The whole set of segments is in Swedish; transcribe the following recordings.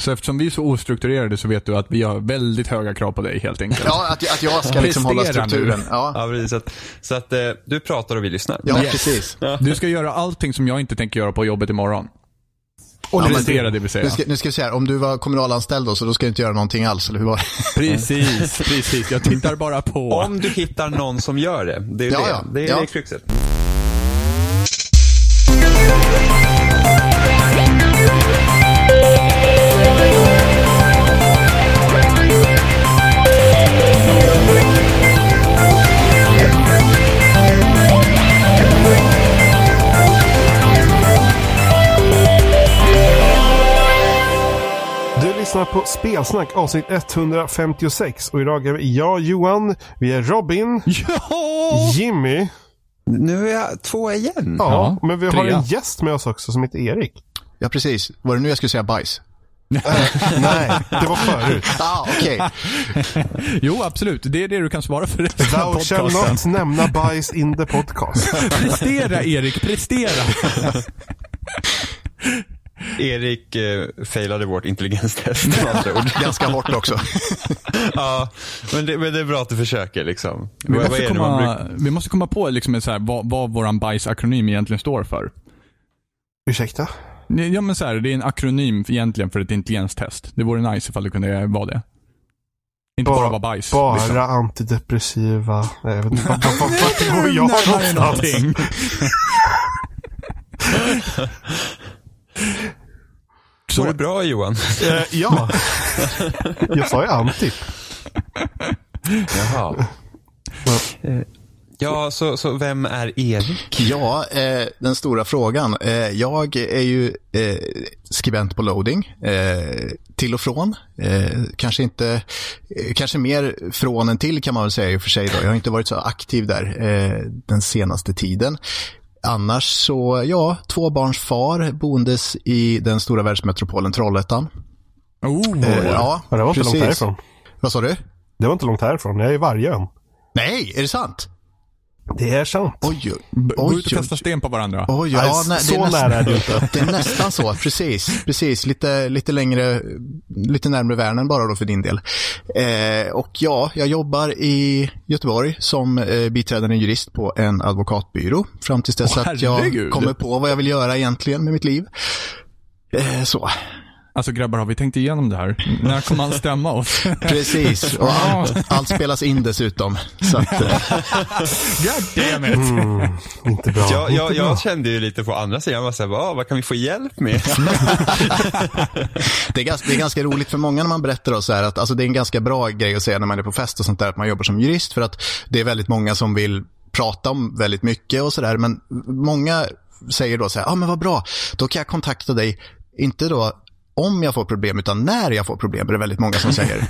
Så eftersom vi är så ostrukturerade så vet du att vi har väldigt höga krav på dig helt enkelt. Ja, att, att jag ska liksom hålla strukturen. Ja, Ja, precis. Så att, så att eh, du pratar och vi lyssnar. ja Yes. precis. Du ska göra allting som jag inte tänker göra på jobbet imorgon. Och nu, Prestera det vill säga. nu, ska, nu ska vi här, om du var kommunalanställd då, så då ska du inte göra någonting alls, eller hur var det? Precis, precis. Jag tittar bara på. Om du hittar någon som gör det. Det är Ja, det. ja. Det är Ja. det kruxet. Lyssnar på Spelsnack avsnitt 156 och idag är vi jag Johan, vi är Robin, Ja! Jimmy, Nu är jag två igen. ja, Ja, men vi har trea. en gäst med oss också som heter Erik. Ja, precis. Var det nu jag skulle säga bajs? Nej, det var förut. Ah, okej. Jo, absolut. Det är det du kan svara för resten av Thou shall podcasten. not nämna bajs in the podcast. Prestera, Erik. Prestera. Erik eh, failade vårt intelligenstest med andra ord. Ganska hårt också. ja, men det, men det är bra att du försöker liksom. Vi Vad- vad måste, man komma, brukar- vi måste komma på liksom så här, vad, vad våran bajsakronym egentligen står för. Ursäkta? Ja, men så här, det är en akronym egentligen för ett intelligenstest. Det vore nice ifall det kunde vara det. Inte bara, Ba- vara bajs. Bara liksom. antidepressiva. Nej, jag vet inte vart vart- vart går jag någonstans? Går det bra Johan? Eh, ja. Jag sa ju anti. Jaha. Ja, så, så vem är Erik? Ja, eh, den stora frågan. Eh, jag är ju eh, skribent på loading, eh, till och från. Eh, kanske inte, eh, kanske mer från än till kan man väl säga i och för sig. Då. Jag har inte varit så aktiv där eh, den senaste tiden. Annars så, ja, tvåbarnsfar, boendes i den stora världsmetropolen Trollhättan. Oh, Eh, ja, det var inte precis. långt härifrån. Vad sa du? Det var inte långt härifrån. Jag är i Vargön. Nej, är det sant? Det är sant. Oj, Gå oj, ut och kasta sten på varandra. Oj, Nej, ja, nej, det så är nästan, nära är det inte. Det är nästan så, precis. precis. Lite, lite längre, lite närmare Värnen bara då för din del. Eh, och ja, jag jobbar i Göteborg som eh, biträdande jurist på en advokatbyrå. Fram tills dess Åh, att jag kommer på vad jag vill göra egentligen med mitt liv. Eh, så, Alltså grabbar, har vi tänkt igenom det här? När kommer han stämma oss? precis. Och allt, allt spelas in dessutom. Så att, eh, God damn it. Mm, inte bra. Jag, jag, inte bra. jag kände ju lite på andra sidan, jag var vad, vad kan vi få hjälp med? det, är ganska, det är ganska roligt för många när man berättar då så här att alltså det är en ganska bra grej att säga när man är på fest och sånt där att man jobbar som jurist för att det är väldigt många som vill prata om väldigt mycket och sådär men många säger då så här, ja ah, men vad bra, då kan jag kontakta dig, inte då om jag får problem utan när jag får problem är det väldigt många som säger.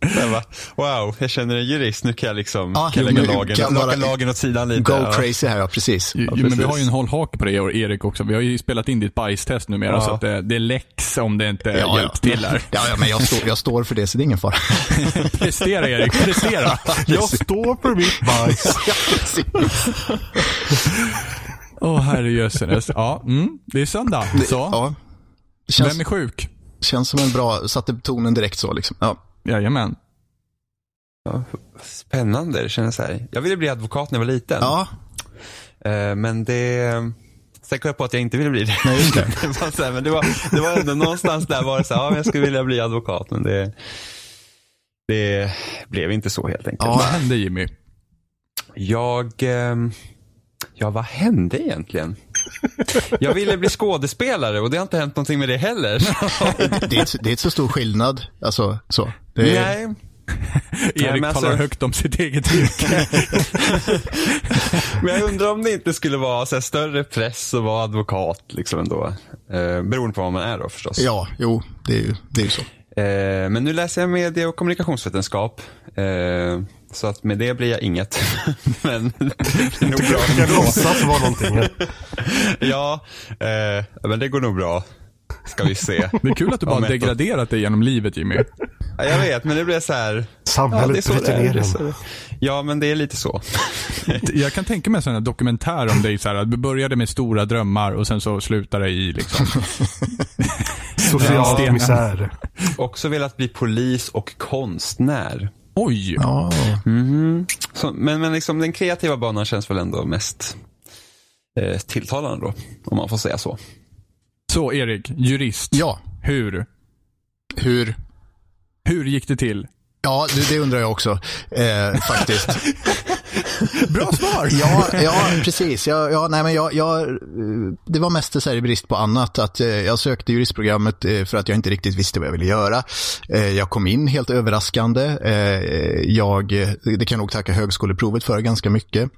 Bara, wow, jag känner en jurist, nu kan jag liksom Ja, kan lägga lagen, kan bara lagen åt sidan lite. Go ja. crazy här, ja precis. Jo, men vi precis. har ju en hållhake på det och Erik också. Vi har ju spelat in ditt bajstest numera Ja. så att det, det läcks om det inte Ja, hjälpt ja. till här. Ja, ja, men jag står, jag står för det så det är ingen fara. Prestera Erik, prestera. Jag står för mitt bajs. Åh herrejösses. Ja, mm, det är söndag. Så, Ja. Känns, vem är sjuk? känns som en bra, satte tonen direkt så liksom. Ja. Jajamän. Ja, spännande, det känns så här. Jag ville bli advokat när jag var liten. ja, Eh, men det... Sen kom jag på att jag inte ville bli det. Nej, just det. det var så här, men det var, det var ändå någonstans där var det så här, ja, jag skulle vilja bli advokat, men det, det blev inte så helt enkelt. Ja. Vad hände Jimmy? Jag, ehm, ja vad hände egentligen? Jag ville bli skådespelare och det har inte hänt någonting med det heller. det, är, inte- det är inte så stor skillnad. Alltså, så. Det är, Nej, Erik men alltså- talar högt om sitt eget yrke. men jag undrar om det inte skulle vara så här, större press att vara advokat liksom ändå. Eh, beroende på vad man är då förstås. Ja, jo, det är ju, det är ju så. Eh, men nu läser jag medie och kommunikationsvetenskap. Eh, så att med det blir jag inget. men det blir nog bra. Jag ska låtsas vara någonting. Ja, eh, men det går nog bra. Ska vi se. Det är kul att du bara degraderat dig genom livet Jimmy. Ja, jag vet, men det blir så här. Ja, Samhället så det bryter ner en. Ja, men det är lite så. Jag kan tänka mig en dokumentär om dig. Så här, att du började med stora drömmar och sen så slutade det i liksom... Social misär. Också velat bli polis och konstnär. Oj! Ja, Mhm. Så, men men liksom, den kreativa banan känns väl ändå mest eh, tilltalande då, om man får säga så. Så Erik, jurist. ja. Hur? hur? Hur gick det till? Ja, det, det undrar jag också eh, faktiskt. Bra svar! Ja, ja precis. Ja, ja, nej, men jag, jag, det var mest så här i brist på annat. Att, eh, jag sökte juristprogrammet eh, för att jag inte riktigt visste vad jag ville göra. Eh, jag kom in helt överraskande. Eh, jag, det kan jag nog tacka högskoleprovet för ganska mycket.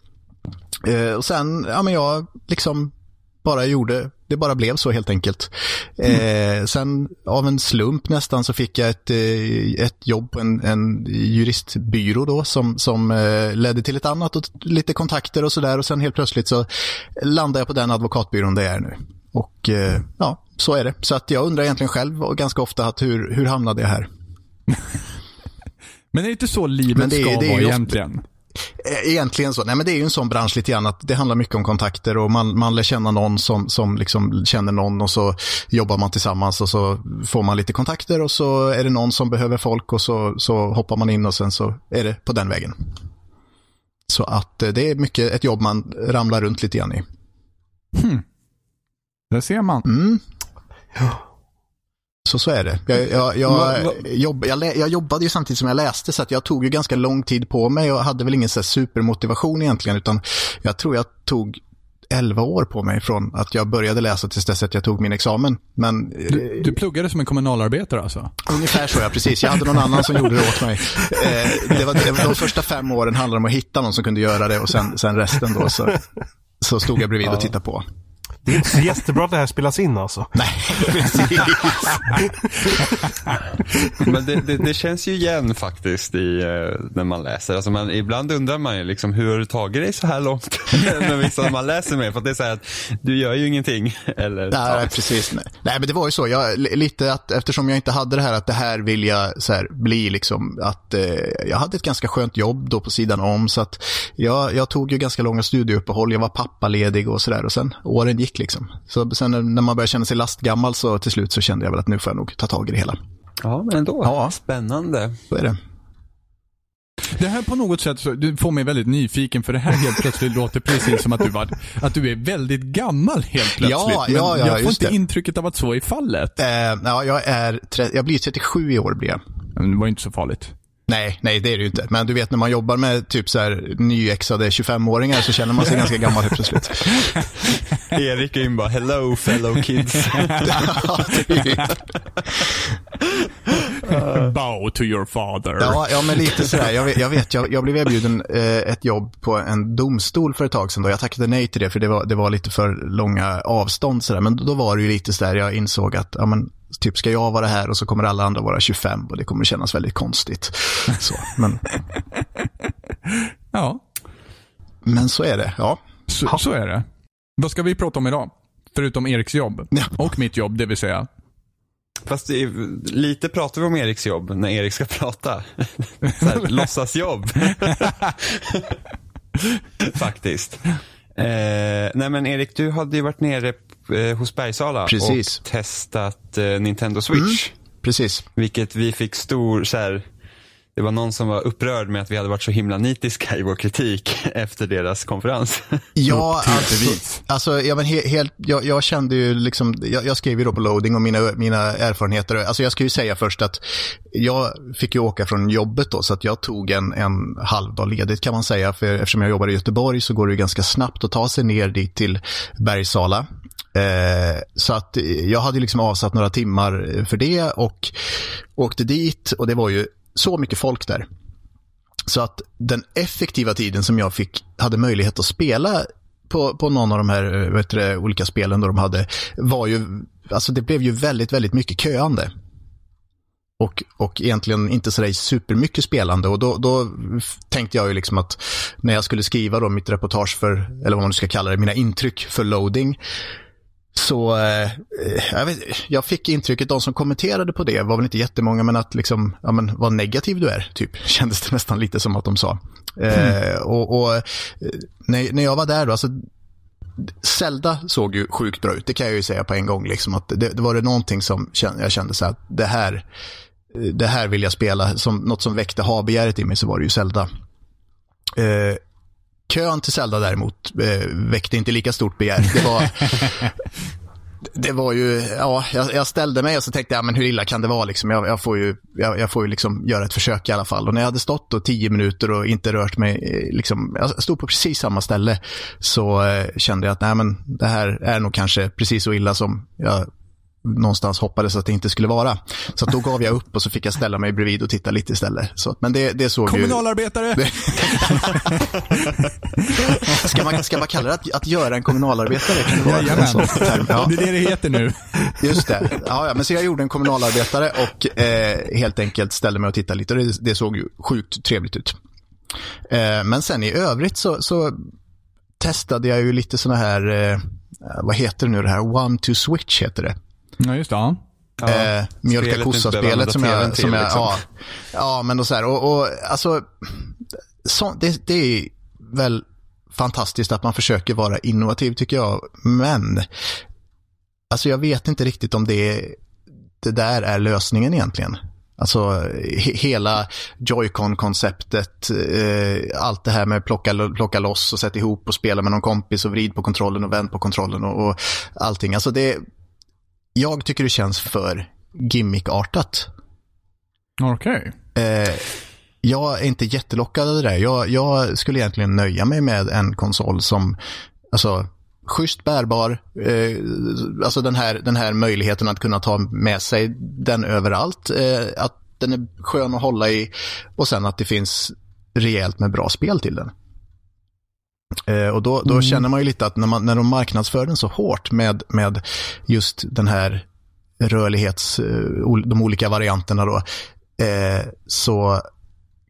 Eh, och sen, ja men jag liksom bara gjorde, det bara blev så helt enkelt. Eh, sen av en slump nästan så fick jag ett, eh, ett jobb på en, en juristbyrå då som, som eh, ledde till ett annat och lite kontakter och sådär och sen helt plötsligt så landade jag på den advokatbyrån där jag är nu. Och eh, ja, så är det. Så att jag undrar egentligen själv och ganska ofta att hur, hur hamnade jag här? Men det är inte så livet det är- ska det vara ju ofta- egentligen. Eh, Egentligen så. Nej, men det är ju en sån bransch lite grann att det handlar mycket om kontakter och man, man lär känna någon som, som liksom känner någon och så jobbar man tillsammans och så får man lite kontakter och så är det någon som behöver folk och så, så hoppar man in och sen så är det på den vägen. Så att eh, det är mycket ett jobb man ramlar runt lite grann i. Där ser man. Mm. Så så är det. Jag, jag, jag, Va- va- jobb, jag, jobbade ju samtidigt som jag läste så att jag tog ju ganska lång tid på mig och hade väl ingen så supermotivation egentligen utan jag tror jag tog 11 år på mig från att jag började läsa tills dess att jag tog min examen. Men Du, eh, du pluggade som en kommunalarbetare alltså? ungefär så ja, precis. Jag hade någon annan som gjorde det åt mig. Eh, det var, det var, de första fem åren handlade om att hitta någon som kunde göra det och sen, sen resten då så, så stod jag bredvid och tittade på. Det är inte så jättebra att det här spelas in alltså. Nej, precis. Men det, det, det känns ju igen faktiskt i, eh, när man läser. Alltså man, ibland undrar man ju liksom, hur har du tagit dig så här långt? när vissa man läser med. För att det är så här att du gör ju ingenting. Eller, Nej, ja. precis. Nej. nej, men det var ju så. Jag, li- lite att, eftersom jag inte hade det här att det här vill jag så här, bli, liksom, att eh, jag hade ett ganska skönt jobb då på sidan om. Så att jag, jag tog ju ganska långa studieuppehåll. Jag var pappaledig och sådär. Och sen åren gick liksom. Så sen när man började känna sig lastgammal så till slut så kände jag väl att nu får jag nog ta tag i det hela. ja, men ändå. Ja. Spännande. Så är det. Det här på något sätt, så, du får mig väldigt nyfiken för det här helt plötsligt låter precis som att du, var, att du är väldigt gammal helt plötsligt. Ja, Men ja, ja, jag får just inte det. intrycket av att så är fallet. Eh, ja, jag, är jag blir 37 i år blir jag. Men det var inte så farligt. Nej, nej det är det ju inte. Men du vet när man jobbar med typ så här nyexade 25-åringar så känner man sig ganska gammal helt plötsligt. Erik är in bara, hello fellow kids. Bow to your father. Ja, ja men lite sådär. Jag vet, jag, vet, jag, jag blev erbjuden eh, ett jobb på en domstol för ett tag sedan. Då. Jag tackade nej till det för det var, det var lite för långa avstånd. Sådär. Men då var det ju lite sådär, jag insåg att ja, men, typ ska jag vara här och så kommer alla andra vara 25 och det kommer kännas väldigt konstigt. Så, men, Ja, men så är det, ja. så, så är det. Vad ska vi prata om idag? Förutom Eriks jobb. Ja. Och mitt jobb, det vill säga. Fast det är, lite pratar vi om Eriks jobb när Erik ska prata. Låtsasjobb. Faktiskt. Eh, nej men Erik, du hade ju varit nere eh, hos Bergsala Precis. och testat eh, Nintendo Switch. Precis. Vilket vi fick stor, så här, det var någon som var upprörd med att vi hade varit så himla nitiska i vår kritik efter deras konferens. Ja, alltså, alltså ja, men he, helt, jag, jag kände ju liksom, jag, jag skrev ju då på loading och mina, mina erfarenheter. Alltså jag ska ju säga först att jag fick ju åka från jobbet då, så att jag tog en, en halvdag ledigt kan man säga. För eftersom jag jobbar i Göteborg så går det ju ganska snabbt att ta sig ner dit till Bergsala. Eh, så att jag hade liksom avsatt några timmar för det och åkte dit och det var ju så mycket folk där. Så att den effektiva tiden som jag fick, hade möjlighet att spela på, på någon av de här eh, vet du, olika spelen då de hade, var ju, alltså det blev ju väldigt, väldigt mycket köande. Och, och egentligen inte sådär supermycket spelande. Och då, då tänkte jag ju liksom att när jag skulle skriva då mitt reportage för, eller vad man nu ska kalla det, mina intryck för loading, så eh, jag, vet, jag fick intrycket, de som kommenterade på det var väl inte jättemånga, men att liksom, ja men vad negativ du är, typ, kändes det nästan lite som att de sa. Eh, och, och eh, när, när jag var där då, alltså Zelda såg ju sjukt bra ut, det kan jag ju säga på en gång. Liksom, att det, det var det någonting som jag kände så att det här, det här vill jag spela. Som, något som väckte ha-begäret i mig så var det ju Zelda. Eh, kön till Zelda däremot eh, väckte inte lika stort begär. Det var, det var ju, ja, jag, jag, ställde mig och så tänkte jag, men hur illa kan det vara liksom? Jag, jag får ju, jag, jag, får ju liksom göra ett försök i alla fall. Och när jag hade stått då tio minuter och inte rört mig, eh, liksom, jag stod på precis samma ställe, så eh, kände jag att nej, men det här är nog kanske precis så illa som jag någonstans hoppades att det inte skulle vara. Så då gav jag upp och så fick jag ställa mig bredvid och titta lite istället. Så, men det, det såg Kommunalarbetare! Ju... ska, man, ska man kalla det att, att göra en kommunalarbetare? Kan det vara Jajamän. Ja. Det är det det heter nu. Just det. Ja, ja, men så jag gjorde en kommunalarbetare och eh, helt enkelt ställde mig och tittade lite och det, det såg ju sjukt trevligt ut. Eh, men sen i övrigt så, så testade jag ju lite sådana här, eh, vad heter det nu det här, one to switch heter det. Ja, just det. Ja. Eh, mjölka kossa-spelet som jag... Som jag liksom. ja, ja, men då så här, och, och alltså, så, det, det är väl fantastiskt att man försöker vara innovativ tycker jag, men alltså jag vet inte riktigt om det, det där är lösningen egentligen. Alltså he hela Joy-Con-konceptet, eh, allt det här med plocka, plocka loss och sätta ihop och spela med någon kompis och vrid på kontrollen och vänd på kontrollen och, och allting. Alltså det, jag tycker det känns för gimmickartat. Okej. Okay. Eh, jag är inte jättelockad av det där. Jag, jag, skulle egentligen nöja mig med en konsol som, alltså, schysst bärbar, eh, alltså den här, den här möjligheten att kunna ta med sig den överallt, eh, att den är skön att hålla i och sen att det finns rejält med bra spel till den. Eh, och då, då mm. känner man ju lite att när, man, när de marknadsför den så hårt med, med just den här rörlighets, eh, de olika varianterna då, eh, så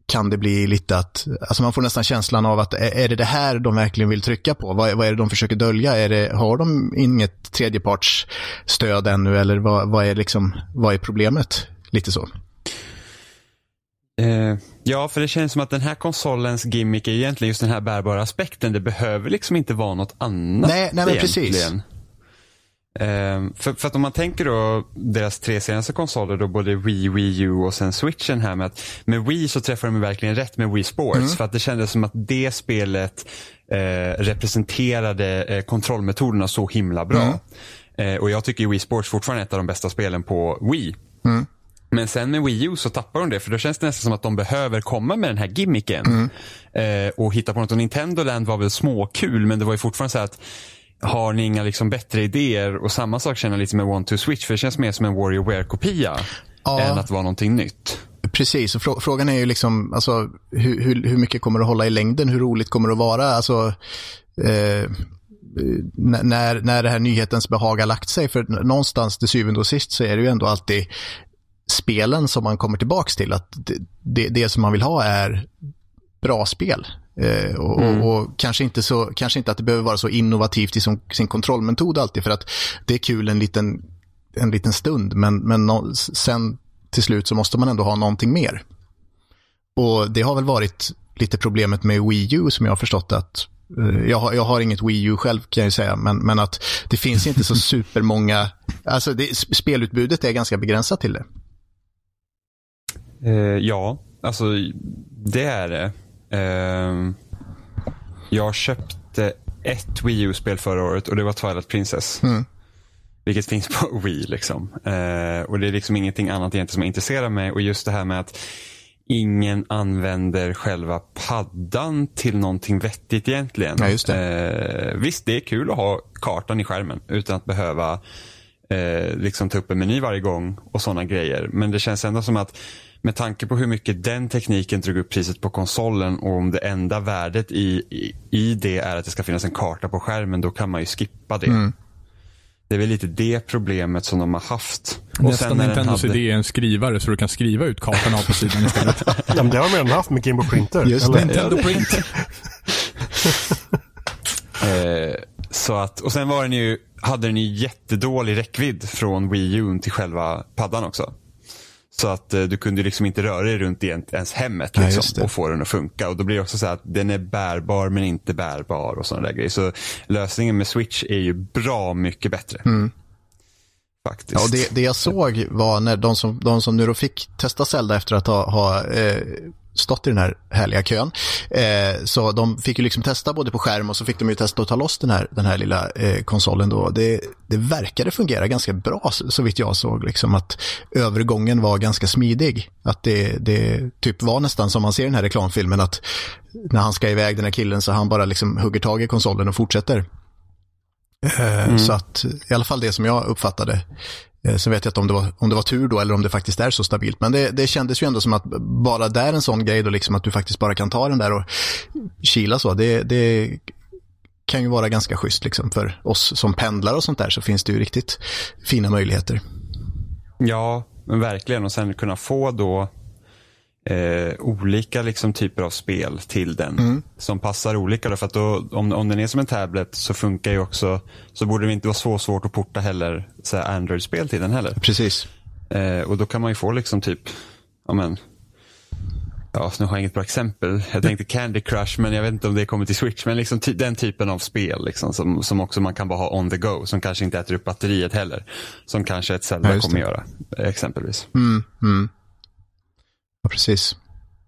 kan det bli lite att, alltså man får nästan känslan av att är det det här de verkligen vill trycka på? Vad, vad är det de försöker dölja? Är det, har de inget tredjepartsstöd ännu eller vad, vad, är liksom, vad är problemet? Lite så. Eh, ja, för det känns som att den här konsolens gimmick är egentligen just den här bärbara aspekten. Det behöver liksom inte vara något annat Nej, nej men precis. Eh, för, för, att om man tänker då deras tre senaste konsoler, då både Wii, Wii U och sen switchen här med att med Wii så träffar de verkligen rätt med Wii Sports. Mm. För att det kändes som att det spelet eh, representerade eh, kontrollmetoderna så himla bra. Mm. Eh, och jag tycker Wii Sports fortfarande är ett av de bästa spelen på Wii. Mm. Men sen med Wii U så tappar de det för då känns det nästan som att de behöver komma med den här gimmicken. Mm. Eh, och hitta på något. Och Nintendo Land var väl småkul men det var ju fortfarande så att har ni inga liksom bättre idéer? Och samma sak känner jag lite med One to Switch för det känns mer som en WarioWare-kopia ja. än att vara någonting nytt. Precis, och frå frågan är ju liksom alltså, hur, hur, hur, mycket kommer det att hålla i längden? Hur roligt kommer det att vara? Alltså, eh, när, när det här nyhetens behag har lagt sig. För någonstans till syvende och sist så är det ju ändå alltid spelen som man kommer tillbaks till. Att det, det som man vill ha är bra spel. Eh, och, mm. och, och, kanske, inte så, kanske inte att det behöver vara så innovativt i som, sin kontrollmetod alltid. För att det är kul en liten, en liten stund. Men, men no, sen till slut så måste man ändå ha någonting mer. Och det har väl varit lite problemet med Wii U som jag har förstått att eh, jag har, jag har inget Wii U själv kan jag säga, men, men att det finns inte så supermånga, alltså det, spelutbudet är ganska begränsat till det. Eh, ja, alltså det är det. Eh, jag köpte ett Wii U-spel förra året och det var Twilight Princess. Mm. Vilket finns på Wii. Liksom. Eh, och det är liksom ingenting annat egentligen som intresserar mig. Och just det här med att ingen använder själva paddan till någonting vettigt egentligen. Ja, just det. Eh, visst, det är kul att ha kartan i skärmen utan att behöva eh, liksom ta upp en meny varje gång och sådana grejer. Men det känns ändå som att med tanke på hur mycket den tekniken drog upp priset på konsolen och om det enda värdet i, i, i det är att det ska finnas en karta på skärmen, då kan man ju skippa det. Mm. Det är väl lite det problemet som de har haft. Nästan Nintendos hade... idé är en skrivare så du kan skriva ut kartan av på sidan istället. ja, men det har de redan haft med Game Printer. Just eller? Nintendo Print. eh, Så att, och sen var den ju, hade den ju jättedålig räckvidd från Wii U till själva paddan också. Så att eh, du kunde liksom inte röra dig runt i ens hemmet liksom, det. och få den att funka. Och då blir det också så här att den är bärbar men inte bärbar och sådana där grejer. Så lösningen med Switch är ju bra mycket bättre. Faktiskt. Ja, det, det jag såg var när de som, de som nu då fick testa Zelda efter att ha, ha eh, stått i den här härliga kön. Eh, så de fick ju liksom testa både på skärm och så fick de ju testa att ta loss den här, den här lilla eh, konsolen då. Det, det verkade fungera ganska bra så, så vitt jag såg, liksom att övergången var ganska smidig. Att det, det typ var nästan som man ser i den här reklamfilmen att när han ska iväg den här killen så han bara liksom hugger tag i konsolen och fortsätter. Eh, Så att i alla fall det som jag uppfattade. Eh, sen vet jag inte om det, var, om det var tur då eller om det faktiskt är så stabilt. Men det, det kändes ju ändå som att bara där en sån grej då liksom att du faktiskt bara kan ta den där och kila så. Det, det kan ju vara ganska schysst liksom för oss som pendlar och sånt där så finns det ju riktigt fina möjligheter. Ja, men verkligen. Och sen kunna få då eh, olika liksom, typer av spel till den. Som passar olika. Då, för att då, om, om den är som en tablet så funkar ju också, så borde det inte vara så svårt att porta heller Android-spel till den heller. Precis. Eh, och då kan man ju få liksom typ, ja men, ja nu har jag inget bra exempel. Jag tänkte Candy Crush men jag vet inte om det kommer till Switch. Men liksom ty- den typen av spel liksom, som, som också man kan bara ha on the go. Som kanske inte äter upp batteriet heller. Som kanske ett Zelda Ja, kommer göra. Exempelvis. Mm, mm. Ja, precis.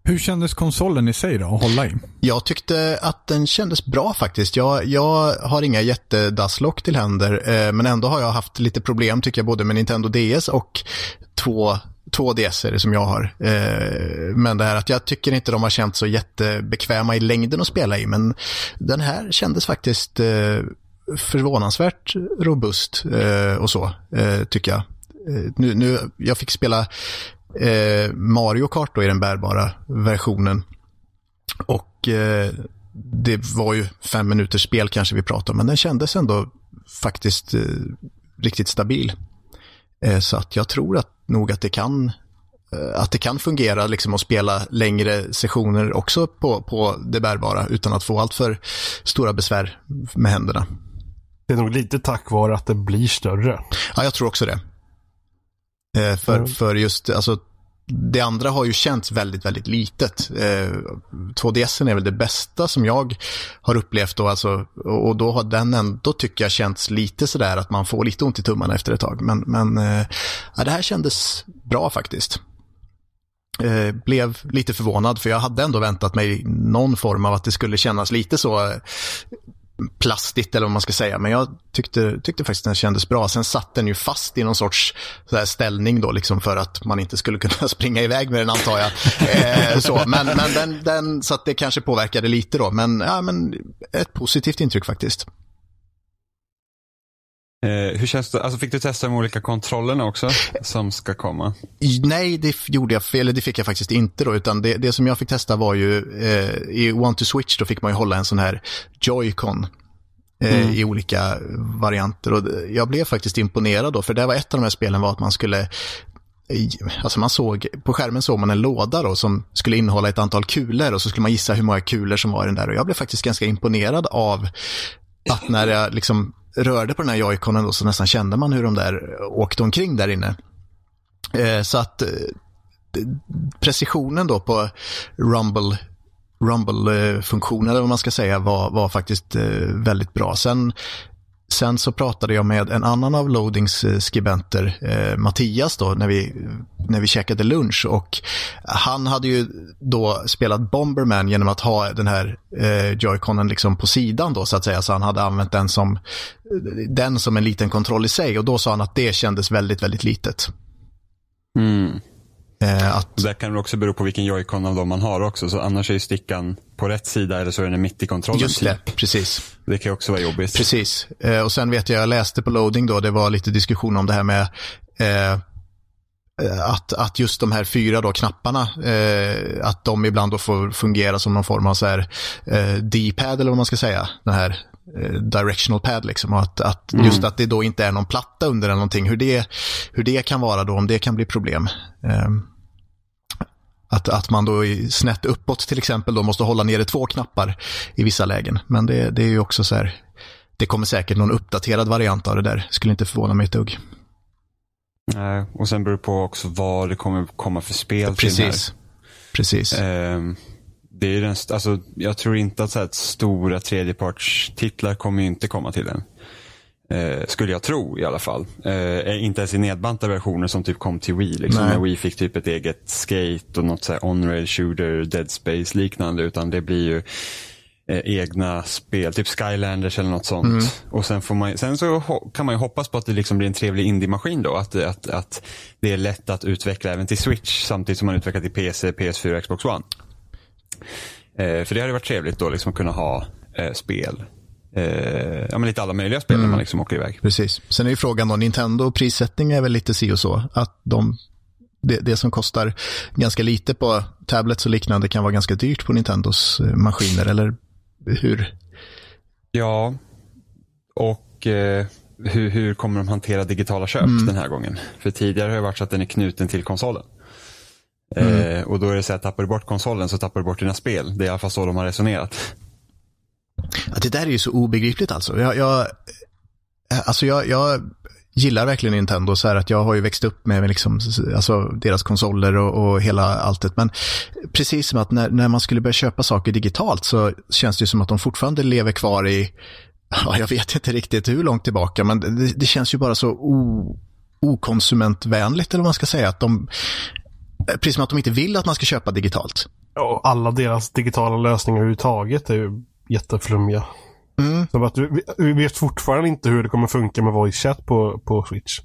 Hur kändes konsolen i sig då, att hålla i? Jag tyckte att den kändes bra faktiskt. Jag, jag har inga jättedaslock till händer, eh, men ändå har jag haft lite problem tycker jag både med Nintendo DS och två, två det som jag har. Eh, men det här att jag tycker inte de har känt så jättebekväma i längden att spela i, men den här kändes faktiskt eh, förvånansvärt robust eh, och så, eh, tycker jag. Eh, nu, nu, jag fick spela eh, Mario Kart då i den bärbara versionen. Och eh, det var ju fem minuters spel kanske vi pratade om, men den kändes ändå faktiskt eh, riktigt stabil. Eh, så att jag tror att nog att det kan eh, att det kan fungera liksom att spela längre sessioner också på, på det bärbara utan att få allt för stora besvär med händerna. Det är nog lite tack vare att det blir större. Ja, jag tror också det. Eh, för, Mm. för just, alltså, det andra har ju känts väldigt, väldigt litet. Eh, 2DSen är väl det bästa som jag har upplevt då, alltså, och, då har den ändå, tycker jag, känts lite sådär att man får lite ont i tummarna efter ett tag. Men, men eh, ja, det här kändes bra faktiskt. Eh, blev lite förvånad för jag hade ändå väntat mig någon form av att det skulle kännas lite så eh, plastigt eller vad man ska säga. Men jag tyckte, tyckte faktiskt den kändes bra. Sen satt den ju fast i någon sorts så ställning då liksom för att man inte skulle kunna springa iväg med den antar jag. Eh, så. Men, men den, den, så att det kanske påverkade lite då. Men, ja, men ett positivt intryck faktiskt. Eh, hur känns det? Alltså fick du testa de olika kontrollerna också som ska komma? Nej, det gjorde jag fel, eller det fick jag faktiskt inte då, utan det, det som jag fick testa var ju, eh, i One to Switch då fick man ju hålla en sån här Joy-Con eh, i olika varianter. Och jag blev faktiskt imponerad då, för det var ett av de här spelen var att man skulle Alltså man såg, på skärmen såg man en låda då som skulle innehålla ett antal kulor och så skulle man gissa hur många kulor som var i den där. Och jag blev faktiskt ganska imponerad av att när jag liksom rörde på den här joyconen då så nästan kände man hur de där åkte omkring där inne. Eh, så att eh, precisionen då på Rumble Rumble-funktionen, eh, eller vad man ska säga, var, var faktiskt eh, väldigt bra. Sen, sen så pratade jag med en annan av Loadings eh, skribenter, eh, Mattias, då, när vi, när vi käkade lunch. Och han hade ju då spelat Bomberman genom att ha den här eh, joyconen liksom på sidan då, så att säga. Så han hade använt den som, den som en liten kontroll i sig. Och då sa han att det kändes väldigt, väldigt litet. Mm. Eh, att, Där kan det också bero på vilken joycon av dem man har också. Så annars är ju stickan på rätt sida eller så är den mitt i kontrollen. just det, typ. precis. Det kan också vara jobbigt. Precis. Eh, och sen vet jag, jag läste på loading då, det var lite diskussion om det här med eh, eh, att, att just de här fyra då knapparna, eh, att de ibland då får fungera som någon form av så här eh, D-pad eller vad man ska säga, den här directional pad liksom. Och att, att just att det då inte är någon platta under eller någonting, hur det, hur det kan vara då, om det kan bli problem. Eh, att, att man då snett uppåt till exempel då måste hålla nere två knappar i vissa lägen. Men det, det är ju också så här, det kommer säkert någon uppdaterad variant av det där. Skulle inte förvåna mig ett dugg. Nej, och sen beror det på också vad det kommer komma för spel till den här. Precis. Precis. Det är den, alltså, jag tror inte att så här, stora tredjepartstitlar kommer inte komma till den. Eh, skulle jag tro i alla fall. Eh, inte ens i nedbantade versioner som typ kom till Wii. Liksom, Nej. när Wii fick typ ett eget skate och något så on-rail shooter, Dead Space liknande. Utan det blir ju eh, egna spel, typ Skylanders eller något sånt. Mm. Och sen, får man, sen så kan man ju hoppas på att det liksom blir en trevlig indie-maskin då. Att, att, att det är lätt att utveckla även till Switch samtidigt som man utvecklar till PC, PS4 och Xbox One. Eh, för det hade varit trevligt då liksom att kunna ha eh, spel. Eh, ja, men lite alla möjliga spel när man liksom åker iväg. Precis. Sen är ju frågan då, Nintendo prissättning är väl lite si och så. Att de, det, det som kostar ganska lite på tablets och liknande kan vara ganska dyrt på Nintendos eh, maskiner, eller hur? Ja, och eh, hur, hur kommer de hantera digitala köp den här gången? För tidigare har det varit så att den är knuten till konsolen. Eh, och då är det så att tappar du bort konsolen så tappar du bort dina spel. Det är i alla fall så de har resonerat. Ja, det där är ju så obegripligt alltså. Jag, jag, eh, alltså jag, jag gillar verkligen Nintendo så här att jag har ju växt upp med liksom, alltså deras konsoler och, och hela alltet. Men precis som att när, när man skulle börja köpa saker digitalt så känns det ju som att de fortfarande lever kvar i, ja, jag vet inte riktigt hur långt tillbaka, men det, det känns ju bara så o, okonsumentvänligt eller vad man ska säga. Att de, precis som att de inte vill att man ska köpa digitalt. Och alla deras digitala lösningar överhuvudtaget är ju jätteflummiga. Mm. Som att vi, vi vet fortfarande inte hur det kommer funka med voice chat på, på Switch.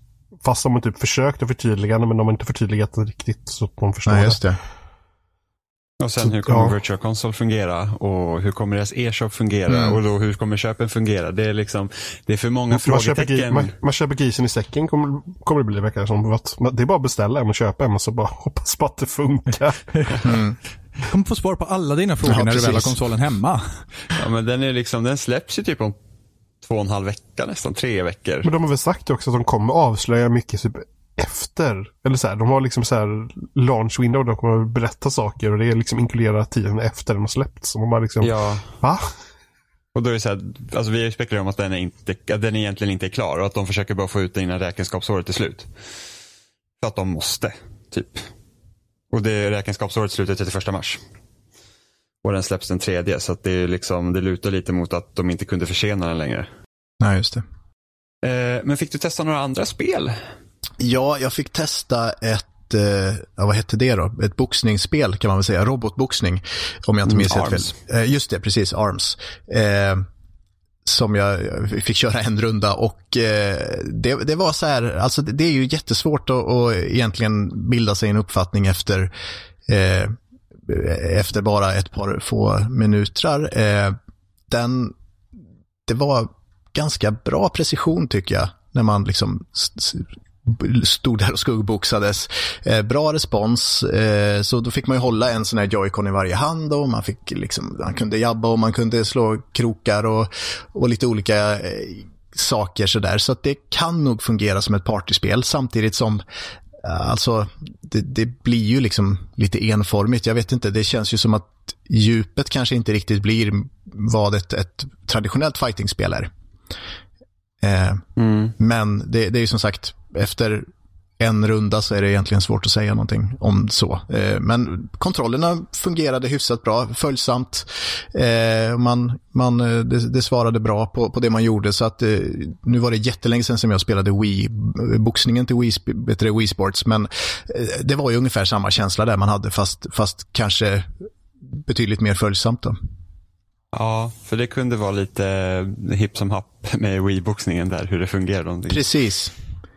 Fast de har typ försökt att förtydliga det, men de har inte förtydligat det riktigt så att de förstår Nej, det. Och sen hur kommer Ja. Virtual Console fungera? Och hur kommer deras e-shop fungera? Mm. Och då hur kommer köpen fungera? Det är liksom, det är för många Man köper, frågetecken. gri- man, man köper grisen i säcken kommer, kommer det bli verkar som. Att, det är bara att beställa en och köpa en och så bara hoppas på att det funkar. Du kommer få svar på alla dina frågor Ja, när du väl har precis. konsolen hemma. Ja, men den, är liksom, den släpps ju typ om två och en halv vecka nästan, tre veckor. Men de har väl sagt också att de kommer avslöja mycket efter. Eller så här, de har liksom så här launch window de kommer att berätta saker och det är liksom inkluderar tiden efter den har släppts. Så man bara liksom, Ja, va? och då är det så här, alltså vi spekulerat om att den, är inte, att den egentligen inte är klar och att de försöker bara få ut den innan räkenskapsåret är slut. För att de måste, typ. Och det är räkenskapsåret slutar 31 mars. Och den släpps den tredje, så att det, är liksom, det lutar lite mot att de inte kunde försena den längre. Nej, just det. Eh, men fick du testa några andra spel? Ja, jag fick testa ett, eh, ja, vad hette det då? Ett boxningsspel kan man väl säga, robotboxning. Om jag inte minns Mm, helt fel. Eh, just det, precis, ARMS. Eh, som jag fick köra en runda och eh, det, det var så här, alltså det, det är ju jättesvårt att, att egentligen bilda sig en uppfattning efter, eh, efter bara ett par få minuter. Eh, den, det var ganska bra precision tycker jag, när man liksom stod där och skuggboxades. Eh, bra respons, eh, så då fick man ju hålla en sån här joycon i varje hand och man fick liksom, man kunde jabba och man kunde slå krokar och, och lite olika eh, saker sådär. Så att det kan nog fungera som ett partyspel samtidigt som eh, Alltså, det, det blir ju liksom lite enformigt. Jag vet inte, det känns ju som att djupet kanske inte riktigt blir vad ett, ett traditionellt fightingspel är. Eh, Men det, det är ju som sagt, efter en runda så är det egentligen svårt att säga någonting om så. Eh, Men kontrollerna fungerade hyfsat bra, följsamt. Eh, Man, man, eh, det, det svarade bra på, på det man gjorde. Så att, nu var det jättelänge sedan som jag spelade Wii, boxningen till Wii, det, Wii Sports. Men det var ju ungefär samma känsla där man hade, fast, fast kanske betydligt mer följsamt. Då. Ja, för det kunde vara lite hipp som happ med Wii-boxningen där, hur det någonting. Precis.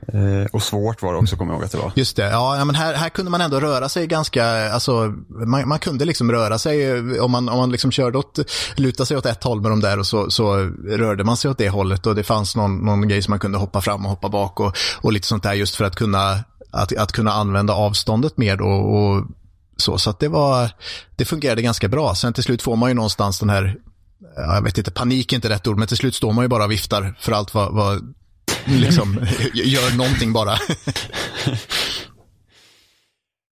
Eh, och svårt var det också, kommer jag ihåg att det var. Just det, ja, men här, här kunde man ändå röra sig ganska, alltså man, man kunde liksom röra sig eh, om man, om man liksom körde åt, lutade sig åt ett håll med de där och så, så rörde man sig åt det hållet och det fanns någon, någon grej som man kunde hoppa fram och hoppa bak och, och lite sånt där just för att kunna, att, att kunna använda avståndet mer då och så, så att det var, det fungerade ganska bra. Sen till slut får man ju någonstans den här, jag vet inte, panik är inte rätt ord, men till slut står man ju bara och viftar för allt vad, vad liksom, gör någonting bara.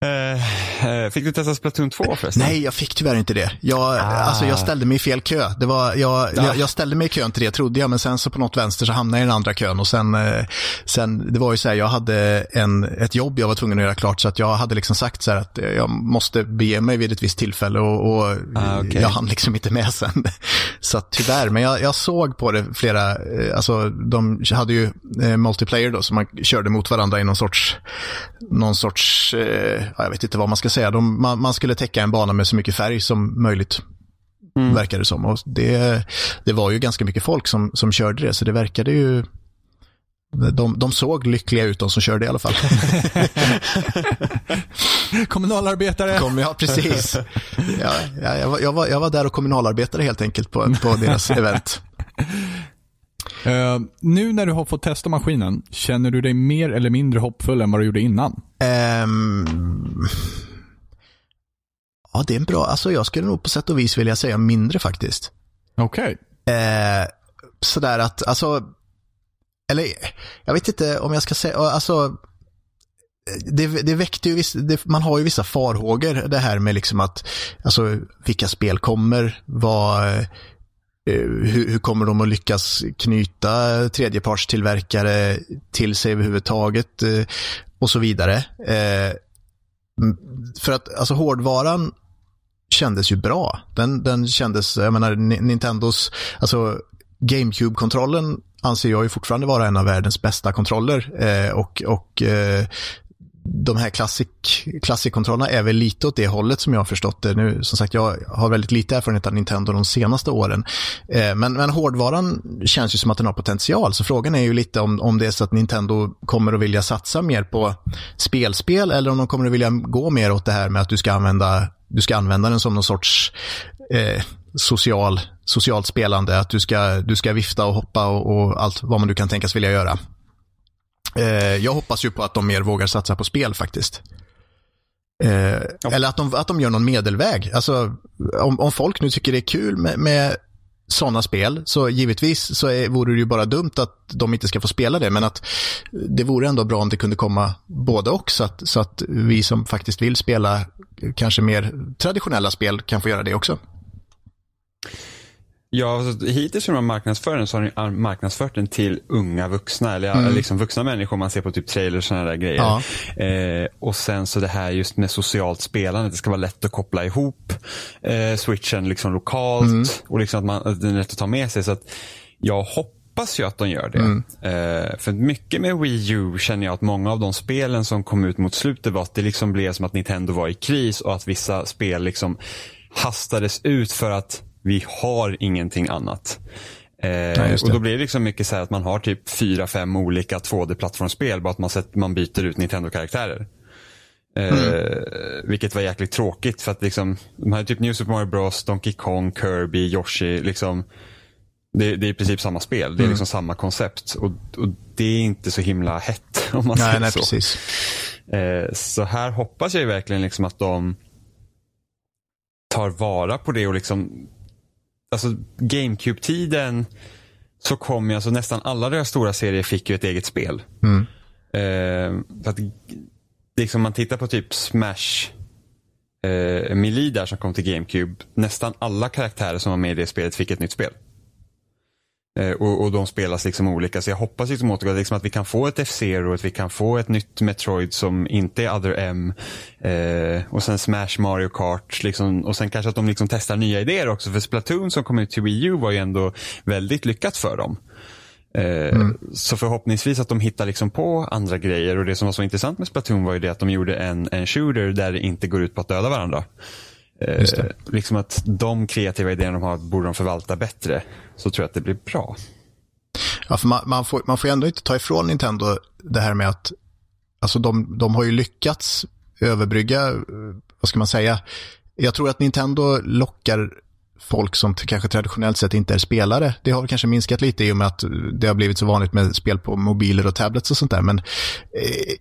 Eh, Fick du testa Splatoon 2 förresten? Nej, jag fick tyvärr inte det. Jag, Ah. alltså, jag ställde mig i fel kö. Det var, jag, jag, jag ställde mig i kön till det, trodde jag, men sen så på något vänster så hamnade jag i den andra kön. Och sen, eh, sen det var ju så här, jag hade en, ett jobb jag var tvungen att göra klart, så att jag hade liksom sagt så här att jag måste bege mig vid ett visst tillfälle och, och Ah, okej. jag hann liksom inte med sen. Så tyvärr, men jag, jag såg på det flera, alltså de hade ju multiplayer då, så man körde mot varandra i någon sorts, någon sorts, eh, ja, jag vet inte vad man ska säga, de, man, man skulle täcka en bana med så mycket färg som möjligt. Verkar det som. Och det, det var ju ganska mycket folk som, som körde det, så det verkade ju de, de såg lyckliga ut, de som körde i alla fall. Kommunalarbetare. Kom, ja, precis. Ja, ja, jag, var, jag, var, jag var där och kommunalarbetade helt enkelt på, på deras event. Eh, nu när du har fått testa maskinen, känner du dig mer eller mindre hoppfull än vad du gjorde innan? Ehm, ja, det är en bra, alltså jag skulle nog på sätt och vis vilja säga mindre faktiskt. Okej. Eh, sådär att, alltså, eller jag vet inte om jag ska säga, alltså, det, det väckte ju vissa, det, man har ju vissa farhågor det här med liksom att, alltså vilka spel kommer, vad, Eh, hur, hur kommer de att lyckas knyta tredjepartstillverkare till sig överhuvudtaget eh, och så vidare. Eh, för att alltså hårdvaran kändes ju bra. Den, den kändes, jag menar Nintendos, alltså GameCube-kontrollen anser jag ju fortfarande vara en av världens bästa kontroller. Eh, och och eh, de här klassik, klassikkontrollerna är väl lite åt det hållet som jag har förstått det. Nu, som sagt, jag har väldigt lite erfarenhet av Nintendo de senaste åren. Eh, men, men hårdvaran känns ju som att den har potential. Så frågan är ju lite om, om det är så att Nintendo kommer att vilja satsa mer på spelspel eller om de kommer att vilja gå mer åt det här med att du ska använda, du ska använda den som någon sorts eh, social, socialt spelande. Att du ska, du ska vifta och hoppa och, och allt vad man nu kan tänkas vilja göra. Eh, jag hoppas ju på att de mer vågar satsa på spel faktiskt. Eh, Eller att de, att de gör någon medelväg. Alltså, om, om folk nu tycker det är kul med, med sådana spel, så givetvis så är, vore det ju bara dumt att de inte ska få spela det, men att det vore ändå bra om det kunde komma både och, så att, så att vi som faktiskt vill spela kanske mer traditionella spel kan få göra det också. Ja, alltså, hittills marknadsför den så har de marknadsfört den till unga vuxna, eller liksom vuxna människor man ser på typ trailers och sådana där grejer. Eh, och sen så det här just med socialt spelande, det ska vara lätt att koppla ihop eh, switchen liksom lokalt och liksom att, man, att den är lätt att ta med sig. Så att jag hoppas ju att de gör det. Eh, för mycket med Wii U känner jag att många av de spelen som kom ut mot slutet var att det liksom blev som att Nintendo var i kris och att vissa spel liksom hastades ut för att vi har ingenting annat. Eh, just och då blir det liksom mycket så här att man har typ fyra, fem olika 2D-plattformsspel, bara att man, sett, man byter ut Nintendo-karaktärer. Eh, Vilket var jäkligt tråkigt för att liksom, de här typ New Super Mario Bros, Donkey Kong, Kirby, Yoshi, liksom det, det är i princip samma spel. Det är liksom samma koncept. Och, och det är inte så himla hett om man Nej, säger nej, så. precis. Eh, så här hoppas jag verkligen liksom att de tar vara på det och liksom Alltså GameCube-tiden så kom ju alltså nästan alla deras stora serier fick ju ett eget spel. Mm. Eh, att, liksom man tittar på typ Smash eh, Melee där som kom till GameCube. Nästan alla karaktärer som var med i det spelet fick ett nytt spel. Eh, och, och de spelas liksom olika. Så jag hoppas liksom återgå liksom att vi kan få ett F-Zero, att vi kan få ett nytt Metroid som inte är Other M. Eh, och sen Smash Mario Kart. Liksom, och sen kanske att de liksom testar nya idéer också. För Splatoon som kom ut till Wii U var ju ändå väldigt lyckat för dem. Eh, Så förhoppningsvis att de hittar liksom på andra grejer. Och det som var så intressant med Splatoon var ju det att de gjorde en, en shooter där det inte går ut på att döda varandra. Eh, liksom att de kreativa idéerna de har borde de förvalta bättre. Så tror jag att det blir bra. Ja, för man, man, får, man får ändå inte ta ifrån Nintendo det här med att alltså de, de har ju lyckats överbrygga, eh, vad ska man säga, jag tror att Nintendo lockar folk som kanske traditionellt sett inte är spelare. Det har kanske minskat lite i och med att det har blivit så vanligt med spel på mobiler och tablets och sånt där. Men eh,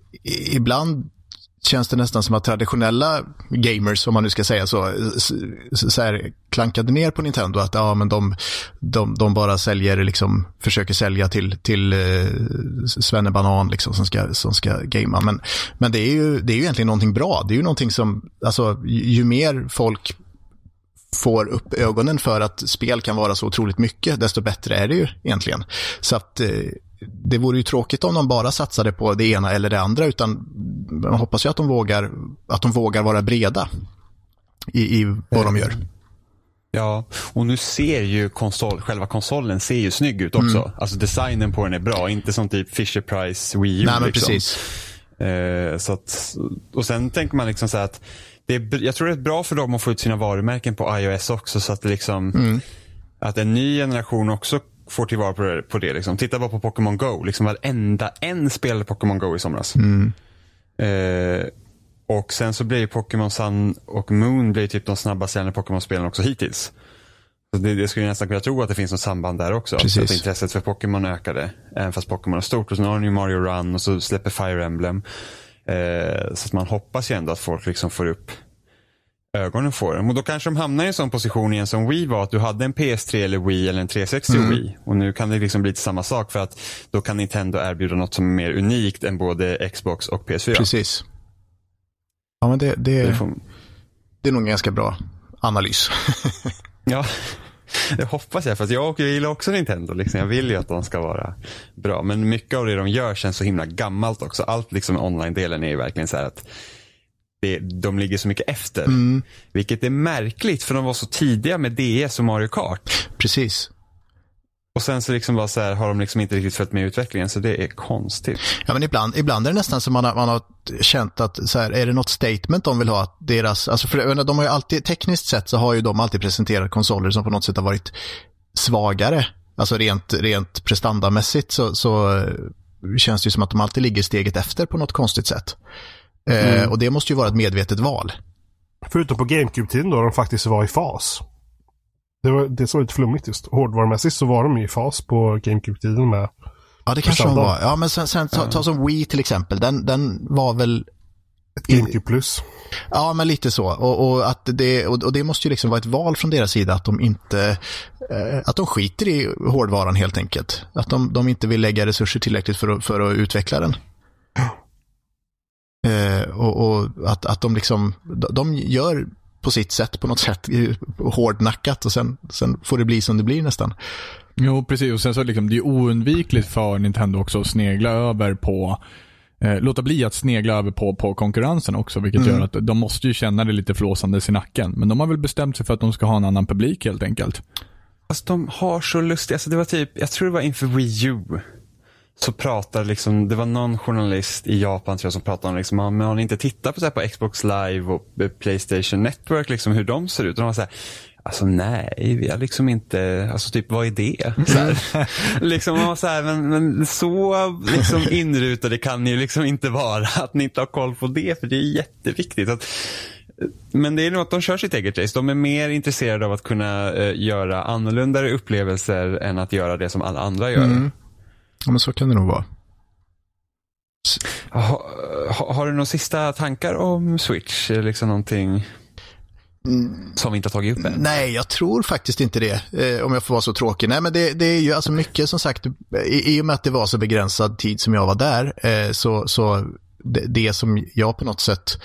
ibland känns det nästan som att traditionella gamers, om man nu ska säga så, så här, klankade ner på Nintendo. Att ja, men de, de, de bara säljer, liksom, försöker sälja till, till eh, svennebanan liksom, som, ska, som ska gamea. Men, men det, är ju, det är ju egentligen någonting bra. Det är ju någonting som, alltså, ju mer folk får upp ögonen för att spel kan vara så otroligt mycket, desto bättre är det ju egentligen. Så att eh, det vore ju tråkigt om de bara satsade på det ena eller det andra, utan man hoppas ju att de vågar, att de vågar vara breda i, i vad de gör. Ja, och nu ser ju konsol, själva konsolen ser ju snygg ut också. Mm. Alltså designen på den är bra, inte som typ Fisher Price Wii U. Nej, men liksom. precis. Eh, så att, och sen tänker man liksom så att det är, jag tror det är bra för dem att få ut sina varumärken på iOS också så att det liksom mm. att en ny generation också får tillvara på det. På det liksom. Titta bara på Pokémon Go. Liksom varenda en spelade Pokémon Go i somras. Mm. Eh, och sen så blir Pokémon Sun och Moon blir typ de snabbast säljande Pokémon-spelen också hittills. Så det, det skulle nästan kunna tro att det finns något samband där också. Precis. Att intresset för Pokémon ökade. Även fast Pokémon är stort. Och så har ju Mario Run och så släpper Fire Emblem. Eh, så att man hoppas ju ändå att folk liksom får upp ögonen får dem. Och då kanske de hamnar i en sån position igen som Wii var, att du hade en PS3 eller Wii eller en 360 mm. Wii. Och nu kan det liksom bli samma sak för att då kan Nintendo erbjuda något som är mer unikt än både Xbox och PS4. Precis. Ja, men det, det, det, får... det är nog en ganska bra analys. ja, det hoppas jag. För jag gillar också Nintendo. Liksom. Jag vill ju att de ska vara bra. Men mycket av det de gör känns så himla gammalt också. Allt liksom online-delen är ju verkligen så här att det, de ligger så mycket efter. Mm. Vilket är märkligt för de var så tidiga med DS och Mario Kart. Precis. Och sen så, liksom bara så här, har de liksom inte riktigt följt med utvecklingen så det är konstigt. Ja men ibland, ibland är det nästan som man har, man har känt att så här, är det något statement de vill ha? Att deras, alltså för, de har ju alltid, tekniskt sett så har ju de alltid presenterat konsoler som på något sätt har varit svagare. Alltså rent, rent prestandamässigt så, så eh, känns det ju som att de alltid ligger steget efter på något konstigt sätt. Eh, mm. och det måste ju vara ett medvetet val. Förutom på GameCube-tiden då de faktiskt var i fas. Det var det som var lite flummigt just. Hårdvarumässigt så var de i fas på GameCube-tiden med Ja, det kanske de var. Ja, men sen, sen ta, ta, som Wii till exempel. Den, den var väl... Ett GameCube plus. Ja, men lite så. Och, och att det, och, och, det måste ju liksom vara ett val från deras sida att de inte... Eh, att de skiter i hårdvaran helt enkelt. Att de, de inte vill lägga resurser tillräckligt för att, för att utveckla den. Eh, och, och, att, att de liksom, de gör på sitt sätt på något sätt hårdnackat och sen, sen får det bli som det blir nästan. Jo, precis. Och sen så liksom, det är oundvikligt för Nintendo också att snegla över på eh, låta bli att snegla över på, på konkurrensen också, vilket mm. gör att de måste ju känna det lite flåsandes i nacken. Men de har väl bestämt sig för att de ska ha en annan publik helt enkelt. Fast de har så lustigt, alltså det var typ, jag tror det var inför Wii U så pratar liksom, det var någon journalist i Japan tror jag som pratade om liksom, men har ni inte tittat på, så här, på Xbox live och Playstation Network, liksom hur de ser ut? Och de var så här, Alltså nej, vi har liksom inte, alltså typ vad är det? Så här. liksom man var så här, men, men så liksom inrutade kan ni ju liksom inte vara att ni inte har koll på det, för det är jätteviktigt. Att, men det är nog att de kör sitt eget race. De är mer intresserade av att kunna uh, göra annorlunda upplevelser än att göra det som alla andra gör. Mm. Ja, men så kan det nog vara. Ha, ha, har du några sista tankar om Switch? Liksom någonting som vi inte har tagit upp än? Nej, jag tror faktiskt inte det. Eh, om jag får vara så tråkig. Nej, men det, det, är ju alltså mycket som sagt, i, i och med att det var så begränsad tid som jag var där, eh, så, så det, det, som jag på något sätt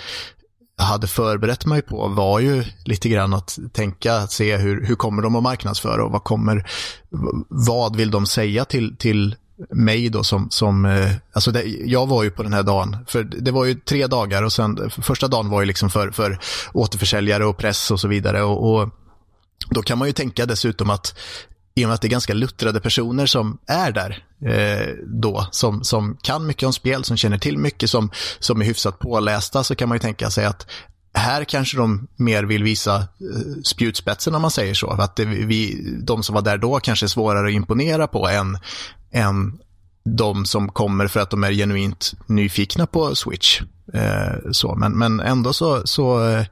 hade förberett mig på var ju lite grann att tänka, se hur, hur kommer de att marknadsföra och vad kommer, vad vill de säga till, till mig då som, som eh, alltså det, jag var ju på den här dagen, för det var ju tre dagar och sen första dagen var ju liksom för, för återförsäljare och press och så vidare och, och då kan man ju tänka dessutom att i och med att det är ganska luttrade personer som är där eh, då, som, som kan mycket om spel, som känner till mycket, som, som är hyfsat pålästa, så kan man ju tänka sig att här kanske de mer vill visa eh, spjutspetsen om man säger så. Att det, vi, de som var där då kanske är svårare att imponera på än, än de som kommer för att de är genuint nyfikna på Switch. Eh, så, men, men ändå så, så eh,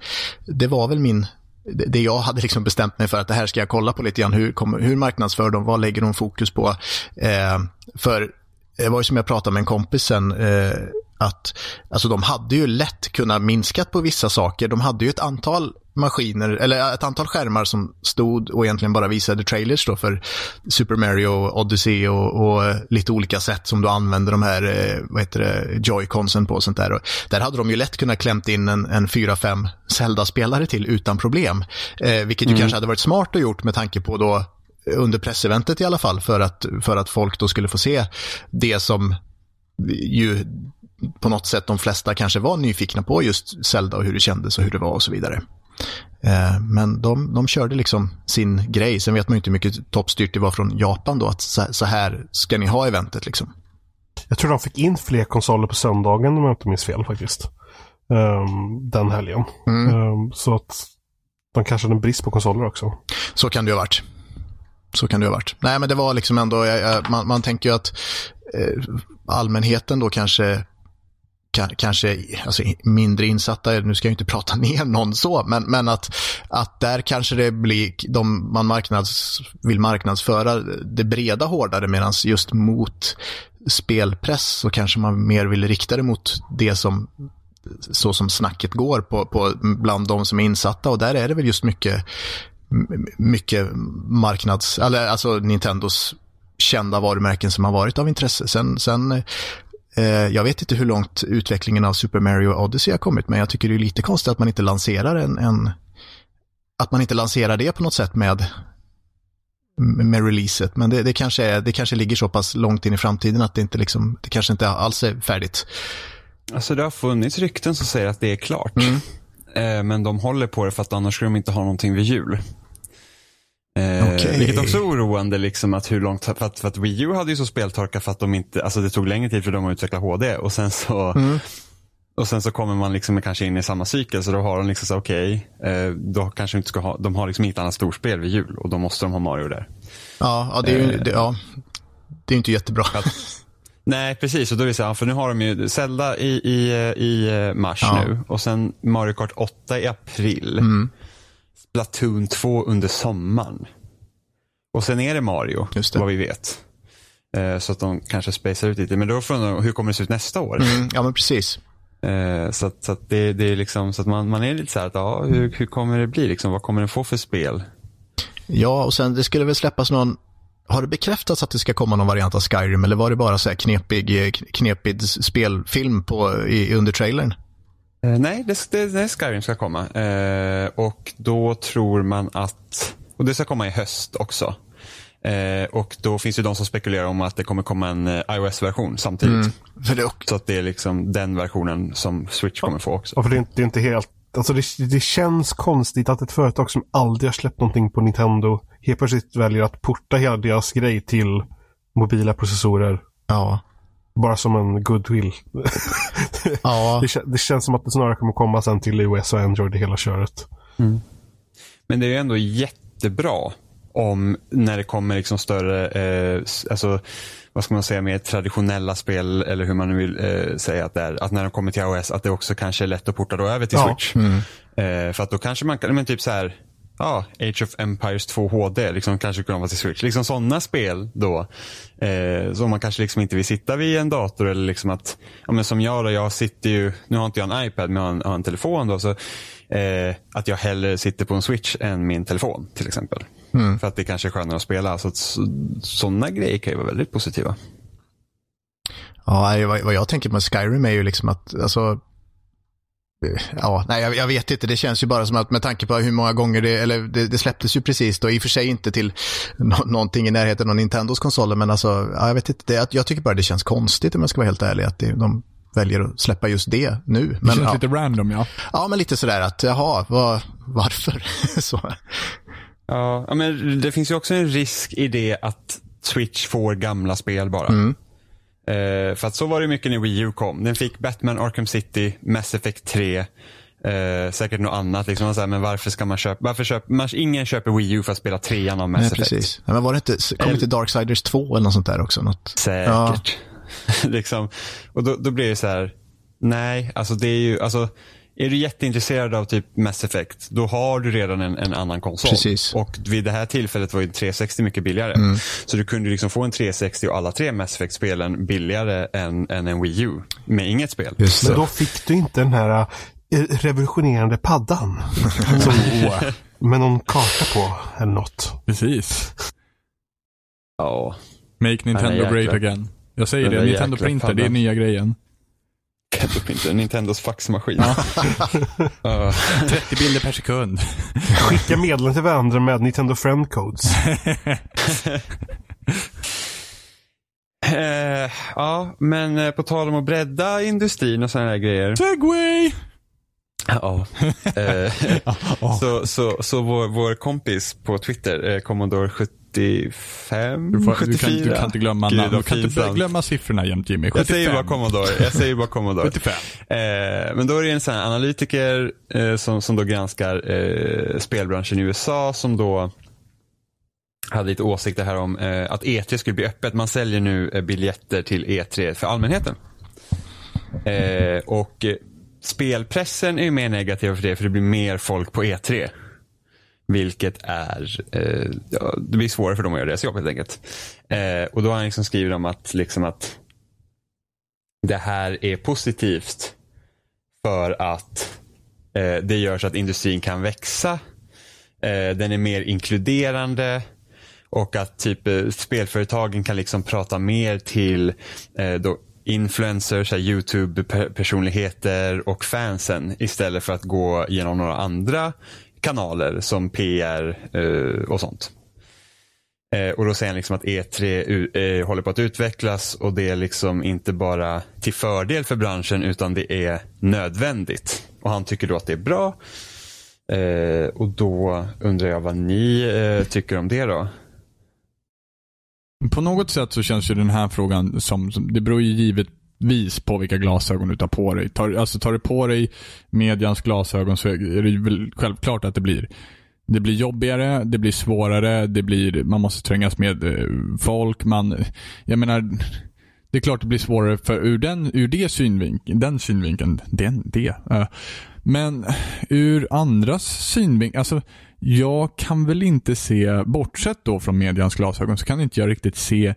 det var väl min, det, det jag hade liksom bestämt mig för att det här ska jag kolla på lite grann. Hur, kommer, hur marknadsför de? Vad lägger de fokus på? Eh, för det var ju som jag pratade med en kompis sen, eh, att alltså de hade ju lätt kunnat minskat på vissa saker. De hade ju ett antal maskiner, eller ett antal skärmar som stod och egentligen bara visade trailers då för Super Mario Odyssey och, och lite olika sätt som du använder de här, eh, vad heter det, Joy-Consen på och sånt där. Och där hade de ju lätt kunnat klämt in en, en 4-5 Zelda-spelare till utan problem. Eh, vilket ju mm. kanske hade varit smart att gjort med tanke på då under presseventet i alla fall för att, för att folk då skulle få se det som ju på något sätt de flesta kanske var nyfikna på just Zelda och hur det kändes och hur det var och så vidare. Eh, men de, de körde liksom sin grej. Sen vet man ju inte hur mycket toppstyrt det var från Japan då, att så här ska ni ha eventet liksom. Jag tror de fick in fler konsoler på söndagen om jag inte minns fel faktiskt. Um, den helgen. Mm. Um, så att de kanske hade en brist på konsoler också. Så kan det ju ha varit. Så kan det ha varit. Nej, men det var liksom ändå, jag, jag, man, man tänker ju att eh, allmänheten då kanske kanske alltså, mindre insatta, nu ska jag inte prata ner någon så, men, men att, att där kanske det blir, de, man marknads, vill marknadsföra det breda hårdare medan just mot spelpress så kanske man mer vill rikta det mot det som så som snacket går på, på bland de som är insatta och där är det väl just mycket mycket marknads, eller alltså Nintendos kända varumärken som har varit av intresse. Sen, sen jag vet inte hur långt utvecklingen av Super Mario Odyssey har kommit, men jag tycker det är lite konstigt att man inte lanserar en, en att man inte lanserar det på något sätt med med releaset, men det, det, kanske är, det kanske ligger så pass långt in i framtiden att det inte liksom, det kanske inte alls är färdigt. Alltså det har funnits rykten som säger att det är klart. Mm. Eh, men de håller på det för att annars skulle de inte ha någonting vid jul. Eh, okay. Vilket också är oroande, liksom, att hur långt, för att, för att Wii U hade ju så speltorka för att de inte, alltså det tog längre tid för dem att utveckla HD och sen så mm. Och sen så kommer man liksom kanske in i samma cykel så då har de liksom så okej, okay, eh, då kanske inte ska ha, de har liksom inget annat storspel vid jul och då måste de ha Mario där. Ja, ja det är ju, eh, det, ja, det är inte jättebra. Att, nej, precis. Och då är det så här, för nu har de ju Zelda i, i, i mars ja. nu och sen Mario Kart 8 i april. Mm. Splatoon 2 under sommaren. Och sen är det Mario, det. vad vi vet. Eh, så att de kanske spacear ut lite. Men då frågar man, hur kommer det se ut nästa år? Mm, ja, men precis. Eh, så att, så att det, det, är liksom, så att man, man är lite så här, att, ja, hur, hur kommer det bli? Liksom, vad kommer den få för spel? Ja, och sen det skulle väl släppas någon har det bekräftats att det ska komma någon variant av Skyrim eller var det bara så här knepig, knepig spelfilm på, i, under trailern? Eh, nej, det, det, det Skyrim ska komma. Eh, och då tror man att, och det ska komma i höst också. Eh, och då finns det de som spekulerar om att det kommer komma en eh, iOS-version samtidigt. Mm, för det Så att det är liksom den versionen som Switch kommer få också. Ja, för det är inte, det är inte helt Alltså det, det, känns konstigt att ett företag som aldrig har släppt någonting på Nintendo helt plötsligt väljer att porta hela deras grej till mobila processorer. Ja. Bara som en goodwill. ja. det, det, känns som att det snarare kommer komma sen till iOS och Android det hela köret. Mm. Men det är ju ändå jättebra om när det kommer liksom större, eh, alltså vad ska man säga, mer traditionella spel eller hur man nu vill eh, säga att det är. Att när de kommer till iOS att det också kanske är lätt att porta då över till ja. Switch. Mm. Eh, för att då kanske man kan, men typ så här, ja, Age of Empires 2 HD liksom kanske kunna vara till Switch. Liksom sådana spel då. Eh, som man kanske liksom inte vill sitta vid en dator eller liksom att, ja men som jag då, jag sitter ju, nu har inte jag en iPad men jag har en, har en telefon då. Så, eh, att jag hellre sitter på en Switch än min telefon till exempel. Mm. För att det kanske är skönare att spela. Så sådana grejer kan ju vara väldigt positiva. Ja, vad jag tänker med Skyrim är ju liksom att, alltså, Ja, nej jag, jag, vet inte. Det känns ju bara som att med tanke på hur många gånger det, eller det, det släpptes ju precis då, i och för sig inte till no någonting i närheten av Nintendos konsoler, men alltså, ja, jag vet inte. Det, jag tycker bara det känns konstigt om jag ska vara helt ärlig, att det, de väljer att släppa just det nu. Det men, känns ja. lite random ja. Ja, men lite sådär att, jaha, vad, varför? Så. Ja, men det finns ju också en risk i det att Switch får gamla spel bara. Mm. Uh, för att så var det mycket när Wii U kom. Den fick Batman Arkham City, Mass Effect 3, uh, säkert något annat. Liksom, så men varför ska man köpa, varför köper, man, ingen köper Wii U för att spela trean av Mass Nej, Effect. Precis. Ja, men var det inte, kom inte Darksiders 2 eller något sånt där också? Något? Säkert. Ja. liksom, och då, då blir det så här, nej, alltså det är ju, alltså är du jätteintresserad av typ Mass Effect, då har du redan en, en annan konsol. Precis. Och vid det här tillfället var ju 360 mycket billigare. Så du kunde liksom få en 360 och alla tre Mass Effect-spelen billigare än, än en Wii U. Med inget spel. Just Men då fick du inte den här eh, revolutionerande paddan. Som, med någon karta på eller något. Precis. Ja. Make Nintendo great again. Jag säger Den det, Nintendo Printer, det är paddan. nya grejen. Nintendo Nintendos faxmaskin. Ja. 30 bilder per sekund. Skicka meddelanden till varandra med Nintendo Friend Codes. Eh, ja, men eh, på tal om att bredda industrin och sådana här grejer. Segway! Ja. Eh, så så, så vår, vår kompis på Twitter, eh, Commodore 75, Du, får, 74. du, kan, du kan inte glömma Gud, namn. Du kan inte glömma siffrorna jämt Jimmy. 75. Jag säger bara Commodore. Jag säger bara Commodore. 75. Eh, men då är det en sån analytiker eh, som, som då granskar eh, spelbranschen i USA som då hade lite åsikter här om eh, att E3 skulle bli öppet. Man säljer nu eh, biljetter till E3 för allmänheten. Eh, och spelpressen är ju mer negativ för det för det blir mer folk på E3. Vilket är, eh, ja, det blir svårare för dem att göra deras jobb helt enkelt. Eh, och då har han liksom skrivit om att, liksom att det här är positivt för att eh, det gör så att industrin kan växa. Eh, den är mer inkluderande och att typ eh, spelföretagen kan liksom prata mer till eh, då influencers, YouTube-personligheter och fansen istället för att gå genom några andra kanaler som PR eh, och sånt. Eh, och då säger han liksom att E3 eh, håller på att utvecklas och det är liksom inte bara till fördel för branschen utan det är nödvändigt. Och han tycker då att det är bra. Och då undrar jag vad ni tycker om det då? På något sätt så känns ju den här frågan som, det beror ju givet vis på vilka glasögon du tar på dig. Tar, alltså tar du på dig medians glasögon så är det väl självklart att det blir det blir jobbigare, det blir svårare, det blir, man måste trängas med eh, folk. Man, jag menar, det är klart det blir svårare för ur den, ur det synvinkeln, den synvinkeln, den, det. Men ur andras synvinkel, alltså jag kan väl inte se, bortsett då från medians glasögon, så kan inte jag riktigt se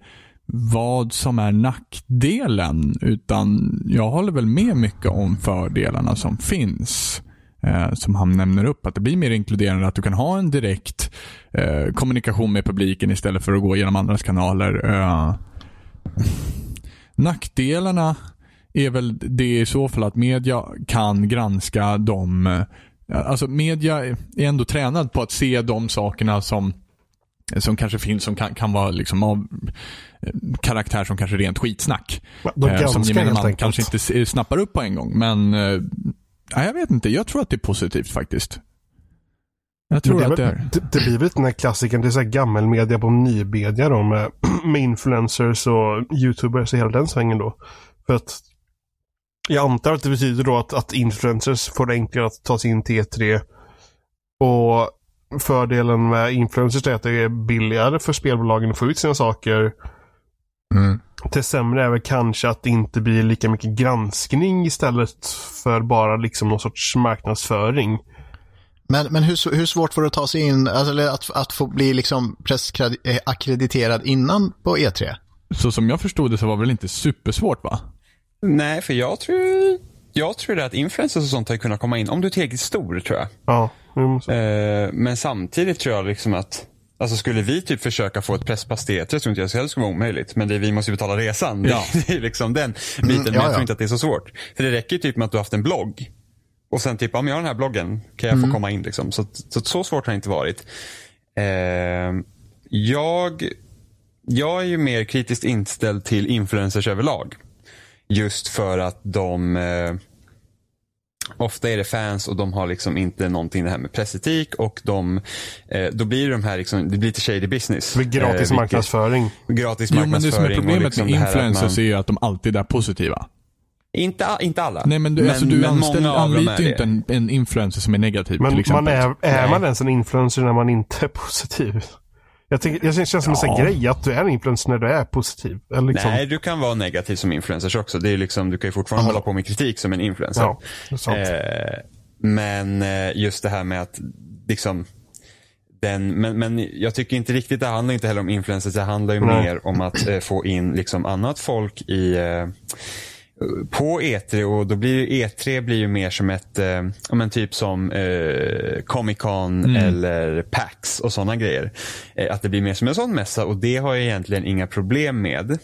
vad som är nackdelen. Utan jag håller väl med mycket om fördelarna som finns. Eh, som han nämner upp. Att det blir mer inkluderande, att du kan ha en direkt eh, kommunikation med publiken istället för att gå genom andras kanaler. Eh, nackdelarna är väl det i så fall att media kan granska de eh, Alltså media är ändå tränad på att se de sakerna som som kanske finns som kan, kan vara liksom av eh, karaktär som kanske är rent skitsnack. De Eh, som gemene man kanske inte s- snappar upp på en gång. Men eh, jag vet inte. Jag tror att det är positivt faktiskt. Jag tror Men att det det, är. det, det blir väl den här klassiken, det är så här gammelmedia på nymedia då med, med influencers och youtubers i hela den svängen då. För att jag antar att det betyder då att, att influencers får det enklare att ta sig in till E3. Och fördelen med influencers är att det är billigare för spelbolagen att få ut sina saker. Mm. Det sämre är väl kanske att det inte blir lika mycket granskning istället för bara liksom någon sorts marknadsföring. Men, men hur, hur svårt får det att ta sig in, alltså, eller att, att få bli liksom pressackrediterad innan på E E3? Så som jag förstod det så var det väl inte supersvårt va? Nej, för jag tror, jag tror det att influencers och sånt har kunnat komma in, om du är tillräckligt stor tror jag. Ja. Eh, men samtidigt tror jag liksom att Alltså skulle vi typ försöka få ett presspass till E3 tror inte jag själv skulle vara omöjligt. Men det, vi måste ju betala resan. Ja. Det är liksom den biten. Mm, men ja, jag tror inte att det är så svårt. För det räcker ju typ med att du har haft en blogg. Och sen typ, om jag har den här bloggen, kan jag få komma in liksom. Så, så, så svårt har det inte varit. Eh, jag, jag är ju mer kritiskt inställd till influencers överlag. Just för att de eh, Ofta är det fans och de har liksom inte någonting det här med pressetik och de, eh, då blir de här liksom, det blir lite shady business. Det blir gratis Eh, marknadsföring. Gratis Jo men det marknadsföring. som är problemet liksom med det influencers man- är ju att de alltid är positiva. Inte, inte alla. Nej men du, alltså, du men anställ, många av dem anlitar är ju det. inte en, en influencer som är negativ till Men exempel. man är, är man ens en influencer när man inte är positiv? Jag tycker, det känns som en sån grej att du är influencer när du är positiv. Eller liksom. Nej, du kan vara negativ som influencer också. Det är liksom, du kan ju fortfarande Mm. hålla på med kritik som en influencer. Ja. Eh, men eh, just det här med att liksom den, men, men jag tycker inte riktigt det handlar inte heller om influencers. Det handlar ju Nej. mer om att eh, få in liksom annat folk i eh, på E3 och då blir ju E3 blir ju mer som ett, eh, men typ som eh, Comic Con eller PAX och sådana grejer. Eh, att det blir mer som en sån mässa och det har jag egentligen inga problem med.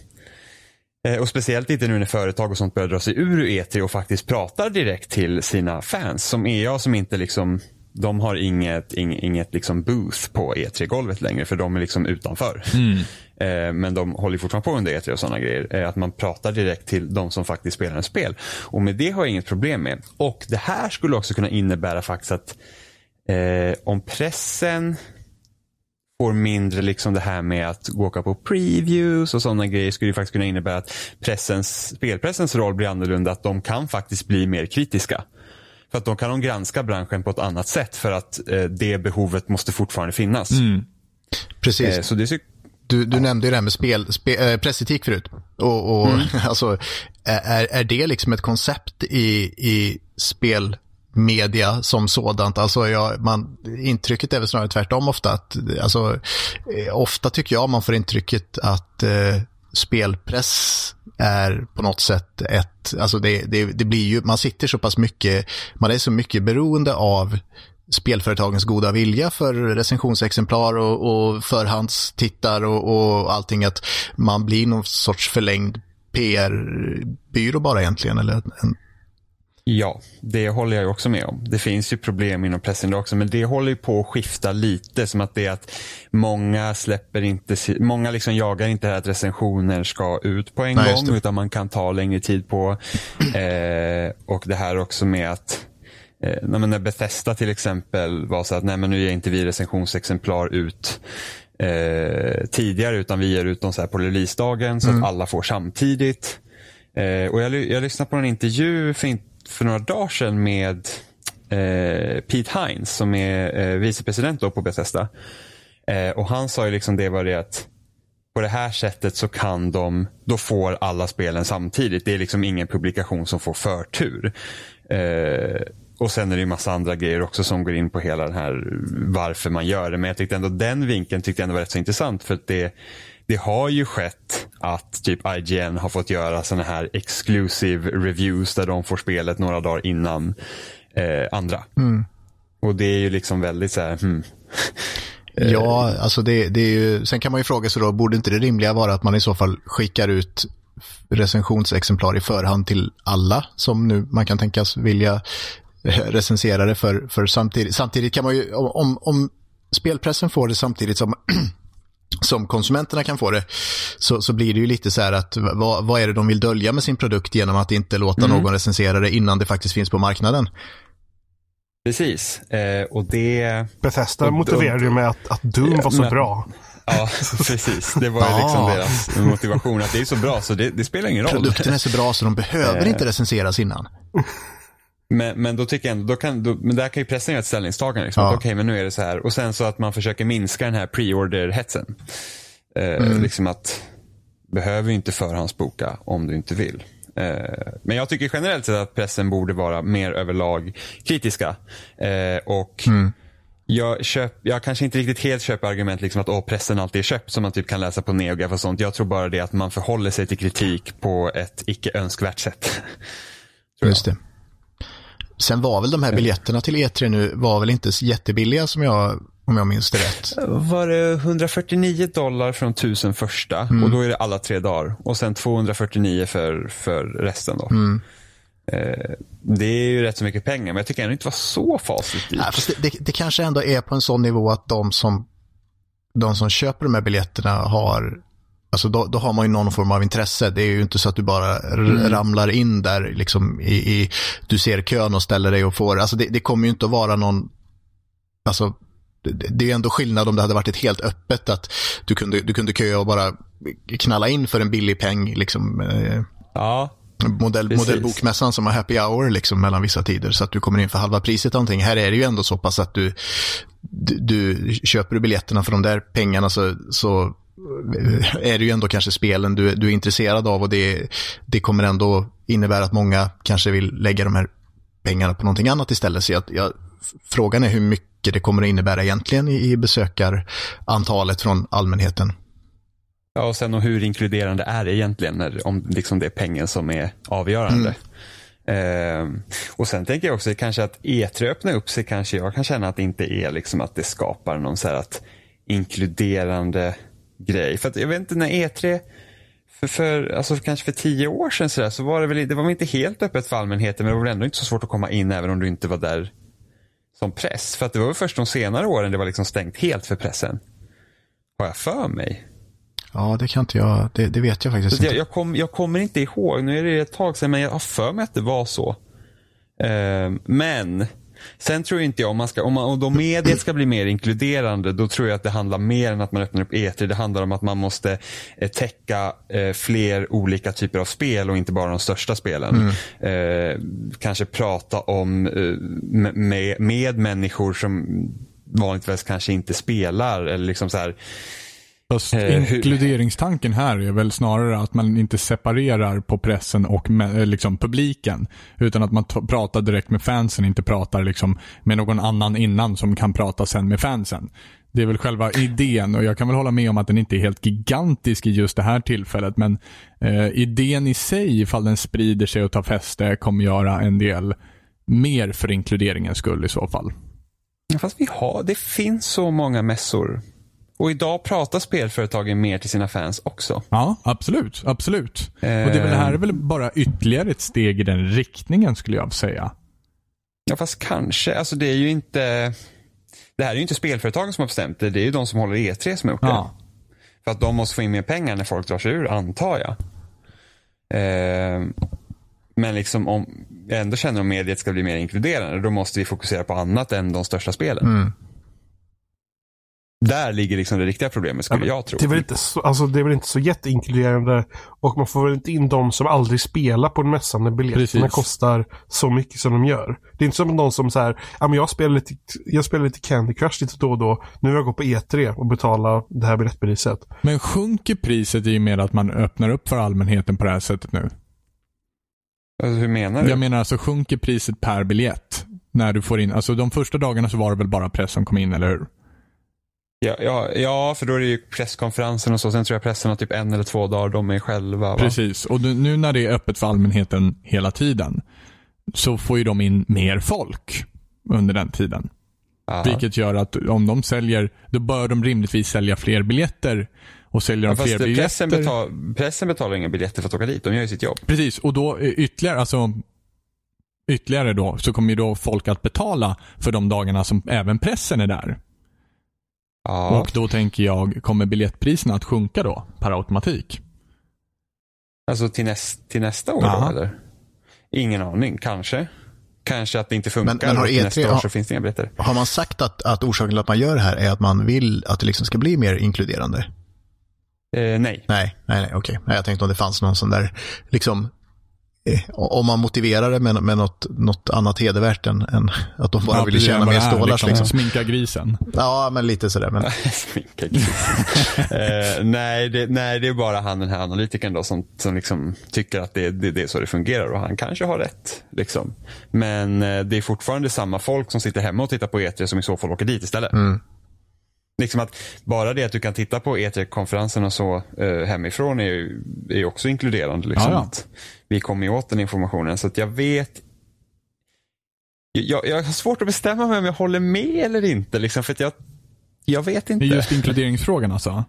Eh, Och speciellt inte nu när företag och sånt börjar dra sig ur E3 och faktiskt pratar direkt till sina fans. Som EA som inte liksom, de har inget, ing, inget liksom booth på E3-golvet längre för de är liksom utanför. Eh, Men de håller fortfarande på under E3 och sådana grejer. Eh, Att man pratar direkt till de som faktiskt spelar en spel. Och med det har jag inget problem med. Och det här skulle också kunna innebära faktiskt att eh, om pressen får mindre liksom det här med att åka på previews och sådana grejer skulle ju faktiskt kunna innebära att pressens, spelpressens roll blir annorlunda. Att de kan faktiskt bli mer kritiska. För att då kan de granska branschen på ett annat sätt för att eh, det behovet måste fortfarande finnas. Precis. Eh, så det Du, du nämnde ju det här med spel, spe, eh, pressetik förut. Och, och alltså, är, är det liksom ett koncept i, i spelmedia som sådant? Alltså jag, man, intrycket är väl snarare tvärtom ofta. Att, alltså, eh, ofta tycker jag man får intrycket att eh, spelpress är på något sätt ett, alltså det, det, det blir ju, man sitter så pass mycket, man är så mycket beroende av spelföretagens goda vilja för recensionsexemplar och, och förhandstittar och, och allting att man blir någon sorts förlängd PR-byrå bara egentligen. Eller en, Ja, det håller jag också med om. Det finns ju problem inom pressen idag också, men det håller ju på att skifta lite. Som att det är att många släpper inte, många liksom jagar inte här att recensioner ska ut på en Nej, gång, utan man kan ta längre tid på. Eh, och det här också med att Eh, när Bethesda till exempel var så att nej men nu ger inte vi recensionsexemplar ut eh, tidigare utan vi ger ut dem så här på releasedagen så att alla får samtidigt. Eh, och jag, jag lyssnade på en intervju för, in, för några dagar sedan med eh, Pete Hines som är eh, vicepresident då på Bethesda. Eh, och han sa ju liksom det var det att på det här sättet så kan de, då får alla spelen samtidigt. Det är liksom ingen publikation som får förtur. Eh, och sen är det ju massa andra grejer också som går in på hela den här varför man gör det. Men jag tyckte ändå den vinkeln tyckte jag ändå var rätt så intressant. För att det, det har ju skett att typ IGN har fått göra sådana här exclusive reviews där de får spelet några dagar innan eh, andra. Och det är ju liksom väldigt så här, hmm. Ja, alltså det, det är ju, sen kan man ju fråga sig då, borde inte det rimliga vara att man i så fall skickar ut recensionsexemplar i förhand till alla som nu man kan tänkas vilja eh, recensera det för, för samtidigt. Samtidigt kan man ju, om, om spelpressen får det samtidigt som som konsumenterna kan få det, så, så blir det ju lite så här att vad, vad är det de vill dölja med sin produkt genom att inte låta någon recensera det innan det faktiskt finns på marknaden. Precis. Eh, och det... Bethesda Och- motiverade ju med att, att Doom var så men- bra. Ja, precis. Det var ju liksom deras motivation att det är så bra så det, det spelar ingen roll. Produkten är så bra så de behöver Eh. inte recenseras innan. Men, men då tycker jag ändå, då kan, då, men där kan ju pressen göra ett ställningstagande. Liksom, Ja. Okej, men nu är det så här. Och sen så att man försöker minska den här pre-order-hetsen. Eh, Mm. Liksom att, behöver ju inte förhandsboka om du inte vill. Eh, men jag tycker generellt sett att pressen borde vara mer överlag kritiska. Eh, och Mm. jag, köp, jag kanske inte riktigt helt köper argument liksom att åh, pressen alltid är köpt som man typ kan läsa på NeoGaf och sånt. Jag tror bara det att man förhåller sig till kritik på ett icke önskvärt sätt. Just det. Sen var väl de här biljetterna till E3 nu var väl inte jättebilliga som jag, om jag minns det rätt. Var det 149 dollar från 1000 första och då är det alla tre dagar. Och sen 249 för, för resten då. Eh, det är ju rätt så mycket pengar men jag tycker ändå inte det var så fasligt dyrt. Det, det, det kanske ändå är på en sån nivå att de som, de som köper de här biljetterna har Alltså då, då har man ju någon form av intresse. Det är ju inte så att du bara r- ramlar in där liksom i, i, du ser kön och ställer dig och får, alltså det, det kommer ju inte att vara någon, alltså det, det är ändå skillnad om det hade varit ett helt öppet att du kunde, du kunde köa och bara knalla in för en billig peng liksom. eh, Ja, Modell, Precis. modellbokmässan som har happy hour liksom mellan vissa tider så att du kommer in för halva priset någonting. Här är det ju ändå så pass att du, du, du köper du biljetterna för de där pengarna så, så är det ju ändå kanske spelen du, du är intresserad av och det, det kommer ändå innebära att många kanske vill lägga de här pengarna på någonting annat istället. Så jag, jag, frågan är hur mycket det kommer att innebära egentligen i, i besökarantalet från allmänheten. Ja, och sen och hur inkluderande är det egentligen när, om liksom det är pengen som är avgörande. Ehm, och sen tänker jag också kanske att E3 öppnar upp sig kanske jag kan känna att det inte är liksom att det skapar någon så här att inkluderande grej. För att jag vet inte när E3 för, för, alltså kanske för tio år sedan så, där, så var det väl det var väl inte helt öppet för allmänheten men det var väl ändå inte så svårt att komma in även om du inte var där som press. För att det var väl först de senare åren det var liksom stängt helt för pressen. Har jag för mig. Ja, det kan inte jag, det, det vet jag faktiskt Så att jag, inte. jag, kom, jag kommer inte ihåg, nu är det ett tag sedan, men jag har för mig att det var så. Ehm, men sen tror jag inte jag, om, man ska, om, man, om då mediet ska bli mer inkluderande, då tror jag att det handlar mer än att man öppnar upp E3. Det handlar om att man måste eh, täcka eh, fler olika typer av spel och inte bara de största spelen. Eh, kanske prata om eh, med, med människor som vanligtvis kanske inte spelar. Eller liksom så här, Fast Eh, inkluderingstanken här är väl snarare att man inte separerar på pressen och med, eh, liksom publiken. Utan att man pratar direkt med fansen, inte pratar liksom med någon annan innan som kan prata sen med fansen. Det är väl själva idén och jag kan väl hålla med om att den inte är helt gigantisk i just det här tillfället. Men eh, idén i sig, ifall den sprider sig och tar fäste, kommer göra en del mer för inkluderingens skull i så fall. Fast vi har, det finns så många mässor. Och idag pratar spelföretagen mer till sina fans också. Ja, absolut. Absolut. Och det, väl, det här är väl bara ytterligare ett steg i den riktningen skulle jag säga. Ja fast kanske, alltså det är ju inte Det här är ju inte spelföretagen som har bestämt det, det är ju de som håller E3 som har gjort Ja. det. För att de måste få in mer pengar när folk drar sig ur, antar jag. Eh, men liksom om jag ändå känner om mediet ska bli mer inkluderande, då måste vi fokusera på annat än de största spelen. Mm. Där ligger liksom det riktiga problemet skulle jag tro. Det är, väl inte så, alltså, det är väl inte så jätteinkluderande och man får väl inte in de som aldrig spelar på en mässa när biljetterna Precis. kostar så mycket som de gör. Det är inte som någon som säger, ja men jag spelar lite, jag spelar lite Candy Crush lite då och då. Nu har jag gått på E3 och betalat det här biljettpriset. Men sjunker priset i och med att man öppnar upp för allmänheten på det här sättet nu? Alltså, hur menar du? Jag menar alltså sjunker priset per biljett? När du får in, alltså de första dagarna så var det väl bara press som kom in, eller hur? Ja, ja, ja, för då är det ju presskonferensen och så. Sen tror jag pressen har typ en eller två dagar de är själva. Va? Precis, och nu när det är öppet för allmänheten hela tiden så får ju de in mer folk under den tiden. Ja. Vilket gör att om de säljer, då bör de rimligtvis sälja fler biljetter. Och säljer Ja, de fast fler biljetter. pressen, betal, pressen betalar inga biljetter för att åka dit. De gör ju sitt jobb. Precis, och då eh, ytterligare, alltså ytterligare då, så kommer ju då folk att betala för de dagarna som även pressen är där. Ja. Och då tänker jag, kommer biljettpriserna att sjunka då per automatik? Alltså till, näst, till nästa år Aha. då eller? Ingen aning, kanske. Kanske att det inte funkar. Men- men har och till E3 nästa år har- så finns det inga biljetter. Har man sagt att, att orsaken till att man gör det här är att man vill att det liksom ska bli mer inkluderande? Eh, nej. Nej, nej, nej okej. Nej, Jag tänkte om det fanns någon sån där, liksom, om man motiverar det med, med något, något annat hedervärt än, än att de bara Ja, ville tjäna mer stålar. liksom, Liksom. Sminka grisen. Ja, men lite sådär. Men, Sminka grisen. eh, nej, det, nej, det är bara han den här analytikern då som, som liksom tycker att det, det, det är så det fungerar och han kanske har rätt. Liksom. Men eh, det är fortfarande samma folk som sitter hemma och tittar på E3 som i så fall åker dit istället. Liksom att bara det att du kan titta på E3-konferensen och så eh, hemifrån är ju är också inkluderande. Liksom. Ja, ja. Att vi kommer ju åt den informationen. Så att jag vet jag, jag har svårt att bestämma mig om jag håller med eller inte. Liksom, för jag, jag vet inte. är just inkluderingsfrågan alltså.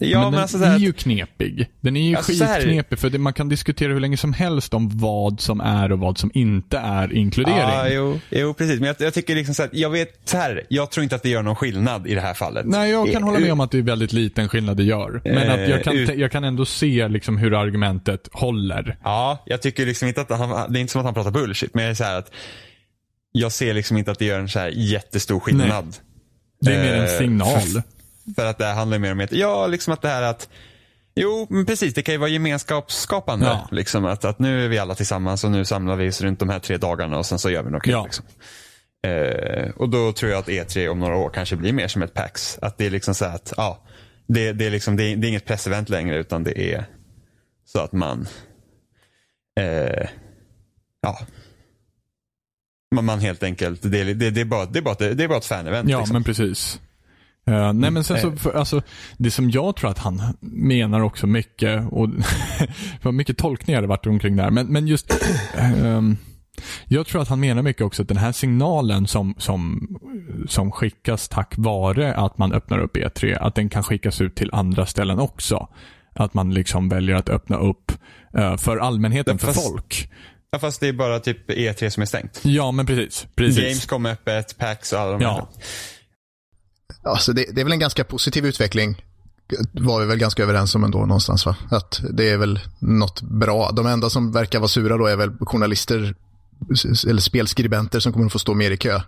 Ja, men den alltså, så är ju knepig. Den är ju Alltså, skitknepig för det, man kan diskutera hur länge som helst om vad som är och vad som inte är inkludering. Ja, jo, jo, precis. Men jag, jag tycker liksom så här, jag vet så här, jag tror inte att det gör någon skillnad i det här fallet. Nej, jag kan hålla med Eh, om att det är väldigt liten skillnad det gör. Men att jag kan, Eh, jag kan ändå se liksom hur argumentet håller. Ja, jag tycker liksom inte att han, det är inte som att han pratar bullshit, men jag är så att jag ser liksom inte att det gör en så här jättestor skillnad. Det är mer en Eh, signal. För, för att det här handlar mer om att, ja, liksom att det här att Jo, men precis. Det kan ju vara gemenskapsskapande. Ja. Liksom, att, att nu är vi alla tillsammans och nu samlar vi oss runt de här tre dagarna och sen så gör vi något kul. Ja. Liksom. Eh, och då tror jag att E3 om några år kanske blir mer som ett PAX. Att det är liksom så att, ja, det, det, är liksom, det, det är inget pressevent längre utan det är så att man, eh, ja, man, man helt enkelt, det, det, det, är bara, det, är bara, ett- det är bara ett fan-event. Ja, liksom. men precis. Eh, nej men sen så, för, alltså, det som jag tror att han menar också mycket, och var mycket tolkningar det varit omkring där, men, men just ehm, jag tror att han menar mycket också att den här signalen som, som, som skickas tack vare att man öppnar upp E3, att den kan skickas ut till andra ställen också. Att man liksom väljer att öppna upp eh, för allmänheten, för Fast- folk. Ja, fast det är bara typ E3 som är stängt. Ja, men precis. precis. Gamescom är öppet, PAX och alla de här. Ja. Alltså det, det är väl en ganska positiv utveckling. Var vi väl ganska överens om ändå någonstans va? Att det är väl något bra. De enda som verkar vara sura då är väl journalister eller spelskribenter som kommer att få stå mer i kö.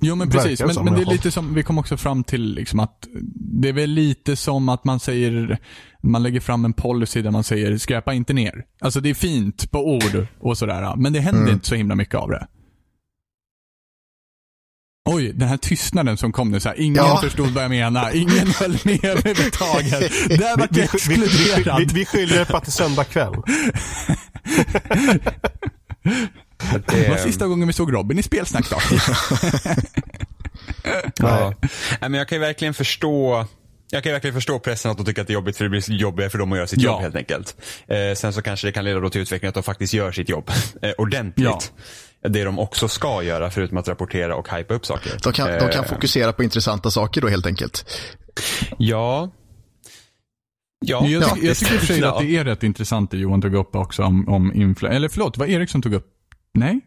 Jo men precis, men, som men det är lite som, vi kom också fram till liksom att det är väl lite som att man säger, man lägger fram en policy där man säger skräpa inte ner. Alltså det är fint på ord och sådär, men det händer inte så himla mycket av det. Oj, den här tystnaden som kom nu, så här, ingen Ja. förstod vad jag menar, ingen höll med överhuvudtaget. Där var Vi, jag vi, vi, vi, exkluderad. vi, skyller på att det är söndag kväll. Det var sista gången vi såg Robin i spelsnack då. Ja. Nej, men jag kan ju verkligen förstå jag kan verkligen förstå pressen att de tycker att det är jobbigt för det blir jobbigare för dem att göra sitt Ja. jobb helt enkelt. Eh, sen så kanske det kan leda då till utveckling att de faktiskt gör sitt jobb eh, ordentligt. Det de också ska göra förutom att rapportera och hypa upp saker. De kan, de kan Eh, fokusera på intressanta saker då helt enkelt. Ja. Ja, Jag, tycker- jag faktiskt. tycker i och för sig Ja. att det är rätt intressant det Johan tog upp också om, om influ- Eller förlåt, var Erik som tog upp? Nej?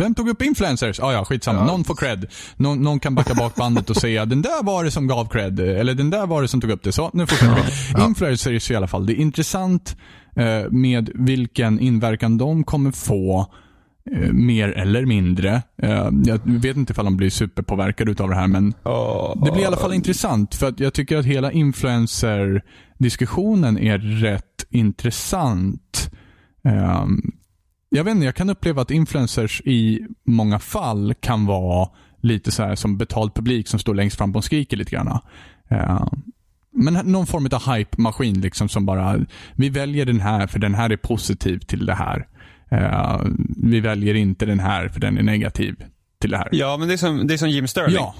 Vem tog upp influencers? Ah, ja, skitsamma. Någon får cred. Någon, någon kan backa bak bandet och säga den där var det som gav cred. Eller den där var det som tog upp det. Så, nu fortsätter vi. Influencers i alla fall. Det är intressant eh, med vilken inverkan de kommer få. Eh, mer eller mindre. Eh, jag vet inte ifall de blir superpåverkade utav det här men det blir i alla fall intressant för att jag tycker att hela influencer-diskussionen är rätt intressant. Ehm, jag vet inte, jag kan uppleva att influencers i många fall kan vara lite så här som betald publik som står längst fram och skriker lite grann. Ehm, men någon form av hype-maskin liksom som bara, vi väljer den här för den här är positiv till det här. Ehm, vi väljer inte den här för den är negativ till det här. Ja, men det är som, det är som Jim Sterling. Ja,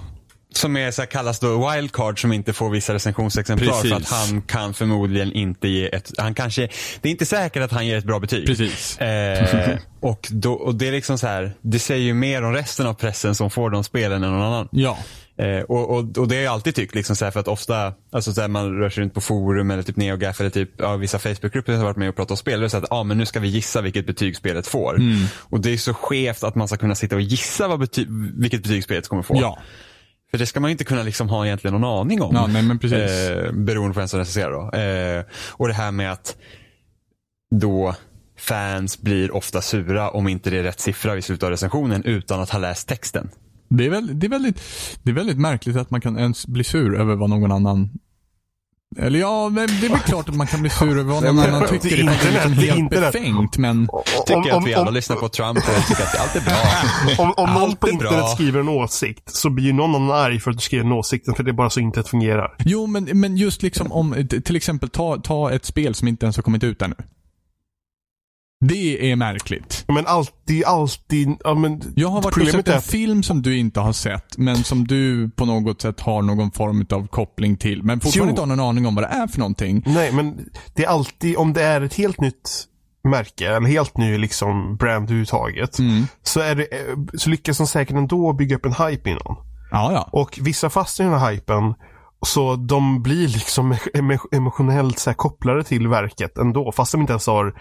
Som är så här, kallas då wildcard som inte får vissa recensionsexemplar Precis. för att han kan förmodligen inte ge ett, han kanske, det är inte säkert att han ger ett bra betyg. precis. Eh, och, då, och det är liksom så här, det säger ju mer om resten av pressen som får de spelen än någon annan. Ja. Eh, och, och, och det har jag alltid tyckt, liksom så här, för att ofta, alltså så här, man rör sig runt på forum eller typ NeoGaf eller typ, ja, vissa Facebookgrupper som har varit med och pratat om spel. Är så att, ja men nu ska vi gissa vilket betyg spelet får. Mm. Och det är så skevt att man ska kunna sitta och gissa vad bety vilket betyg spelet kommer få. Ja. För det ska man inte kunna liksom ha egentligen någon aning om. Ja, nej, men precis. Eh, beroende på vem som recenserar då. Eh, och det här med att då fans blir ofta sura om inte det är rätt siffra vid slutet av recensionen utan att ha läst texten. Det är, väl, det, är väldigt, det är väldigt märkligt att man kan ens bli sur över vad någon annan eller ja, men det är väl klart att man kan bli sur över vad någon annan tycker. det är liksom helt internet. befängt, men Tycker att vi alla om, lyssnar på Trump och tycker att allt är bra. om, om någon Allt på internet bra. skriver en åsikt så blir ju någon annan arg för att du skriver en åsikt. För det är bara så internet fungerar. jo, men, men just liksom om, till exempel ta, ta ett spel som inte ens har kommit ut ännu. Det är märkligt. Men alltid, alltid, ja men. Jag har varit och sett en att- film som du inte har sett, men som du på något sätt har någon form av koppling till, men fortfarande Jo. inte har någon aning om vad det är för någonting. Nej, men det är alltid, om det är ett helt nytt märke, eller helt ny liksom brand överhuvudtaget, Mm. så, är det, eh, så lyckas de säkert ändå bygga upp en hype innan. Ja, ja. Och vissa fastnar i den här hypen, så de blir liksom emo- emotionellt så kopplade till verket ändå, fast de inte ens har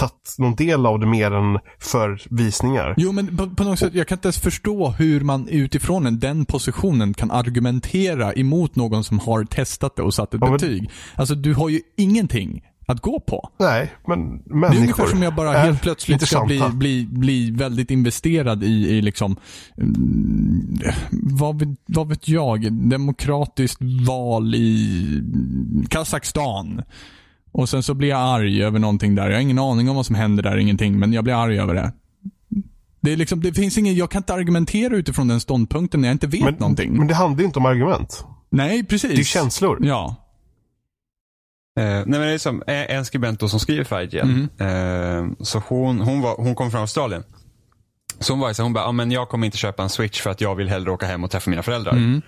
tagit någon del av det mer än för visningar. Jo, men på, på något sätt, jag kan inte ens förstå hur man utifrån en, den positionen kan argumentera emot någon som har testat det och satt ett Ja, men- betyg. Alltså, du har ju ingenting att gå på. Nej, men Det är människor ungefär som jag bara helt plötsligt ska bli, bli, bli väldigt investerad i, i liksom, mm, vad, vet, vad vet jag, demokratiskt val i Kazakstan. Och sen så blir jag arg över någonting där. Jag har ingen aning om vad som händer där, ingenting. Men jag blir arg över det. Det, är liksom, det finns ingen, jag kan inte argumentera utifrån den ståndpunkten när jag inte vet Men, någonting. men det handlar ju inte om argument. Nej, precis. Det är känslor. Ja. Eh, nej men det är som eh, en skribent då som skriver för IGN. Eh, så hon, hon, var, hon kom från Australien. Så hon var så hon bara, ah, men jag kommer inte köpa en switch för att jag vill hellre åka hem och träffa mina föräldrar. Mm.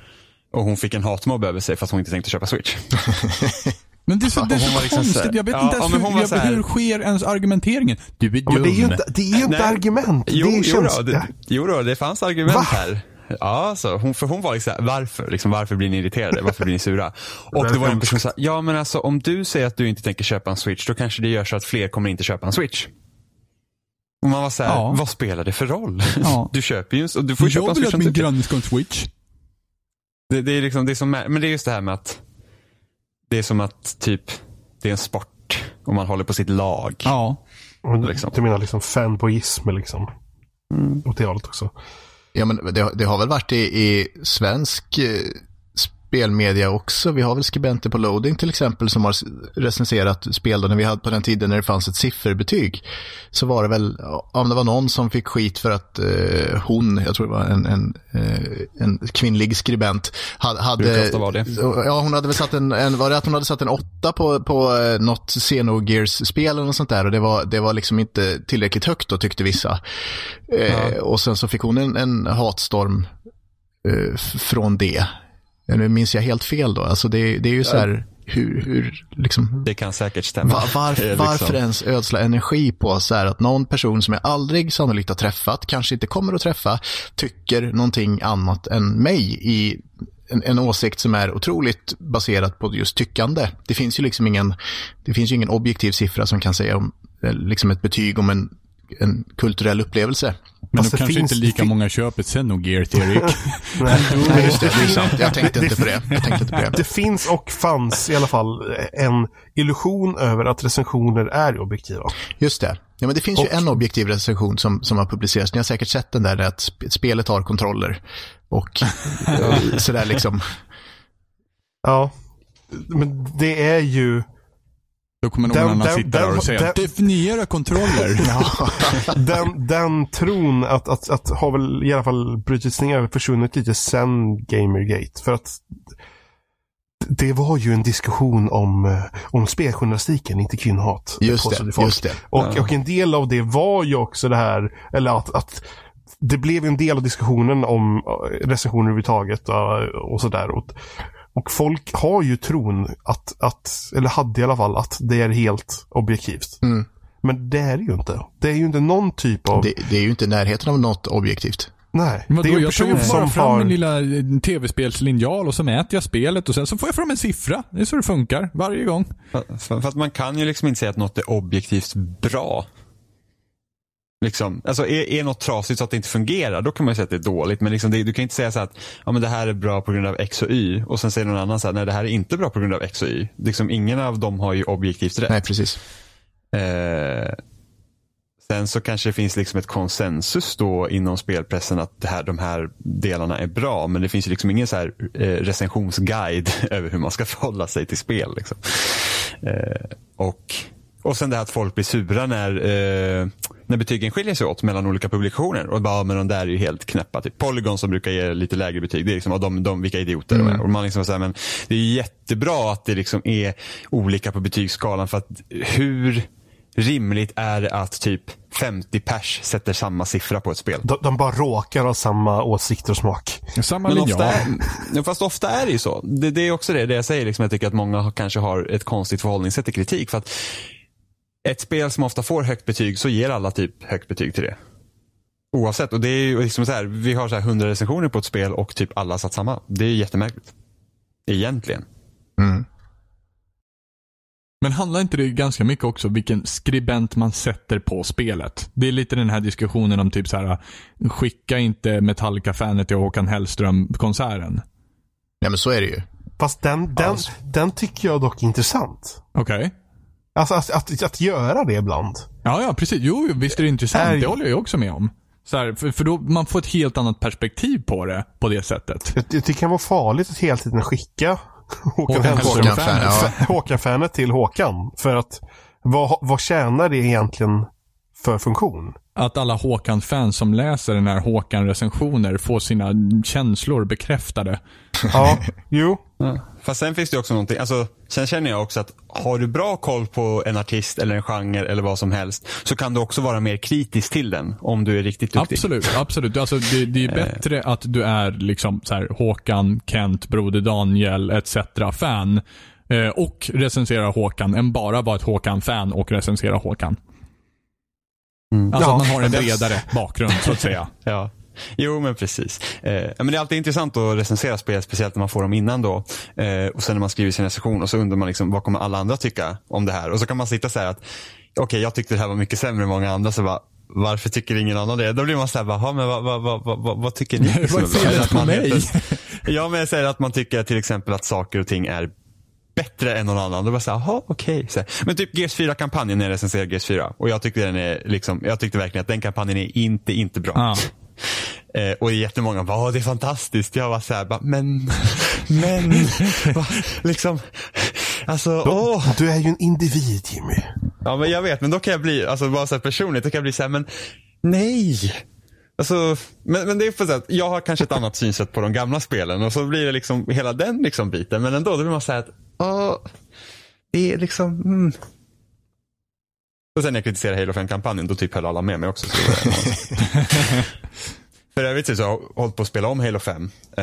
Och hon fick en hatmobb över sig för att hon inte tänkte köpa switch. Men det är så, det är så liksom konstigt. här- jag vet Ja, inte ens hur, jag, här- hur sker ens argumenteringen? Du är dum. Ja, det är ju inte, det är ju inte argument. Jo, det är jo, då, det, jo då, det fanns argument Va? här. Ja, så hon, för hon var liksom varför? Liksom, varför blir ni irriterade? Varför blir ni sura? Och det var en person som sa, ja men alltså om du säger att du inte tänker köpa en switch, då kanske det gör så att fler kommer inte köpa en switch. Och man var så här, Ja. vad spelar det för roll? Ja. Du köper ju, och du får ju köpa Jag en vill switch att om min du tycker. granne ska ha en switch. Det, det är liksom, det är som, men det är just det här med att det är som att typ, det är en sport och man håller på sitt lag. Ja. Liksom. Du menar liksom fanboyism liksom. Mm. Åt det hållet också. Ja, men det, det har väl varit i, i svensk eh, spelmedia också. Vi har väl skribenter på Loading till exempel som har recenserat spel då, när vi hade på den tiden när det fanns ett sifferbetyg. Så var det väl, om det var någon som fick skit för att eh, hon, jag tror det var en, en, eh, en kvinnlig skribent, hade, hade. Ja, hon hade väl satt en, en, var det att hon hade satt en åtta på, på eh, något Xenogears-spel eller något sånt där och det var, det var liksom inte tillräckligt högt då tyckte vissa. Eh, och sen så fick hon en, en hatstorm eh, från det. Nu minns jag helt fel då, alltså det, det är ju så här, hur, hur liksom, Det kan säkert stämma. var, Eh, varför liksom. ens ödsla energi på så här att någon person som jag aldrig sannolikt har träffat, kanske inte kommer att träffa, tycker någonting annat än mig i en, en åsikt som är otroligt baserad på just tyckande. Det finns ju liksom ingen, det finns ingen objektiv siffra som kan säga om eh, liksom ett betyg om en, en kulturell upplevelse. Men Fast då det kanske finns- inte lika fin- måga köper Xenogear till Erik. Nej, Nej, just det, det är sant. Jag tänkte inte på det. Jag tänkte inte på det. Det finns och fanns i alla fall en illusion över att recensioner är objektiva. Just det. Ja, men det finns ju Och- en objektiv recension som, som har publicerats. Ni har säkert sett den där, att sp- spelet har kontroller. Och eh, sådär liksom. Ja. Men det är ju Då kommer någon Den- annan den- sitta där den- och säga den- definiera kontroller. den, den tron att, att, att har väl i alla fall brutits ner försvunnit lite sen Gamergate. För att det var ju en diskussion om, eh, om speljournalistiken, inte kvinnohat. Just det, folk. just det. Och, Ja. och en del av det var ju också det här, eller att, att det blev en del av diskussionen om eh, recensioner överhuvudtaget och, och sådär. Och, folk har ju tron att, att, eller hade i alla fall, att det är helt objektivt. Mm. Men det är det ju inte. Det är ju inte någon typ av... Det, det är ju inte närheten av något objektivt. nej. Vadå, det är jag tar ju bara fram har... min lilla eh, tv-spelslinjal och så mäter jag spelet och sen så får jag fram en siffra. Det är så det funkar varje gång. För, för för att man kan ju liksom inte säga att något är objektivt bra. Liksom, alltså är, är något trasigt så att det inte fungerar, då kan man ju säga att det är dåligt. Men liksom det, du kan inte säga så att ja, men det här är bra på grund av X och Y och sen säger någon annan så här, nej det här är inte bra på grund av X och Y. Liksom, ingen av dem har ju objektivt rätt. Nej, precis. Eh, sen så kanske det finns liksom ett konsensus då inom spelpressen att det här, de här delarna är bra. Men det finns ju liksom ingen så här, eh, recensionsguide över hur man ska förhålla sig till spel. Liksom. Eh, och, och sen det här att folk blir sura när, eh, när betygen skiljer sig åt mellan olika publikationer. Och bara, men de där är ju helt knäppa. Typ Polygon som brukar ge lite lägre betyg, det är liksom, de, de, vilka idioter de är. Och man liksom så här, men det är jättebra att det liksom är olika på betygsskalan. För att hur rimligt är det att typ 50 pers sätter samma siffra på ett spel? De, de bara råkar ha samma åsikter och smak. Samma Men ofta är, fast ofta är det ju så. Det, det är också det, det jag säger. Liksom, jag tycker att många har, kanske har ett konstigt förhållningssätt till kritik. För att ett spel som ofta får högt betyg så ger alla typ högt betyg till det. Oavsett. Och det är ju liksom så här, vi har så här 100 recensioner på ett spel och typ alla satt samma. Det är jättemärkligt. Egentligen. Mm. Men handlar inte det ganska mycket också vilken skribent man sätter på spelet? Det är lite den här diskussionen om typ så här skicka inte Metallica-fanet till Håkan Hellström-konserten. Ja, men så är det ju. Fast den, den, Alltså. den tycker jag dock är intressant. Okej. Alltså att, att, att göra det ibland. Ja, ja, precis. Jo, visst är det intressant. Är- Det håller jag också med om. Så här, för, för då man får ett helt annat perspektiv på det på det sättet. Tycker det kan vara farligt att hela tiden skicka Håkan Håkan Hellström. Håkan-fan, ja. Håkan-fanet till Håkan. För att vad, vad tjänar det egentligen för funktion? Att alla Håkan-fans som läser den här Håkan-recensioner får sina känslor bekräftade. Ja, jo. Ja. Fast sen finns det också någonting, alltså, sen känner jag också att har du bra koll på en artist eller en genre eller vad som helst så kan du också vara mer kritisk till den om du är riktigt duktig. Absolut, absolut. Alltså, det, det är bättre att du är liksom så här, Håkan, Kent, Broder Daniel etc. fan eh, och recenserar Håkan än bara vara ett Håkan-fan och recensera Håkan. Alltså Ja, att man har en bredare bakgrund så att säga. Ja. Jo men precis. Eh, men det är alltid intressant att recensera spel, speciellt när man får dem innan då. Eh, och sen när man skriver sin recension och så undrar man liksom, vad kommer alla andra tycka om det här? Och så kan man sitta så här att, okej jag tyckte det här var mycket sämre än många andra, så bara, varför tycker ingen annan det? Då blir man så här, bara, "Ha, men vad, vad, vad, vad, vad, tycker ni? Vad är felet på mig? Ja men jag säger att man tycker till exempel att saker och ting är bättre än någon annan. Då bara såhär, jaha okej. Här. Men typ GS4-kampanjen när jag recenserar GS4. Och jag tyckte den är liksom, jag tyckte verkligen att den kampanjen är inte, inte bra. Ja. Eh, och jättemånga bara, "Åh, det är fantastiskt. Jag var så här, bara, men, men, va, liksom, alltså, åh. Du är ju en individ Jimmy. Ja men jag vet, men då kan jag bli, alltså bara så här personligt, då kan jag bli så här, men nej. Alltså, men, men det är på så att jag har kanske ett annat synsätt på de gamla spelen och så blir det liksom hela den liksom biten. Men ändå, då blir man här att, åh, det är liksom, mm. Och sen när jag kritiserar Halo 5-kampanjen, då typ höll alla med mig också. Så för övrigt så har jag hållit på att spela om Halo 5. eh,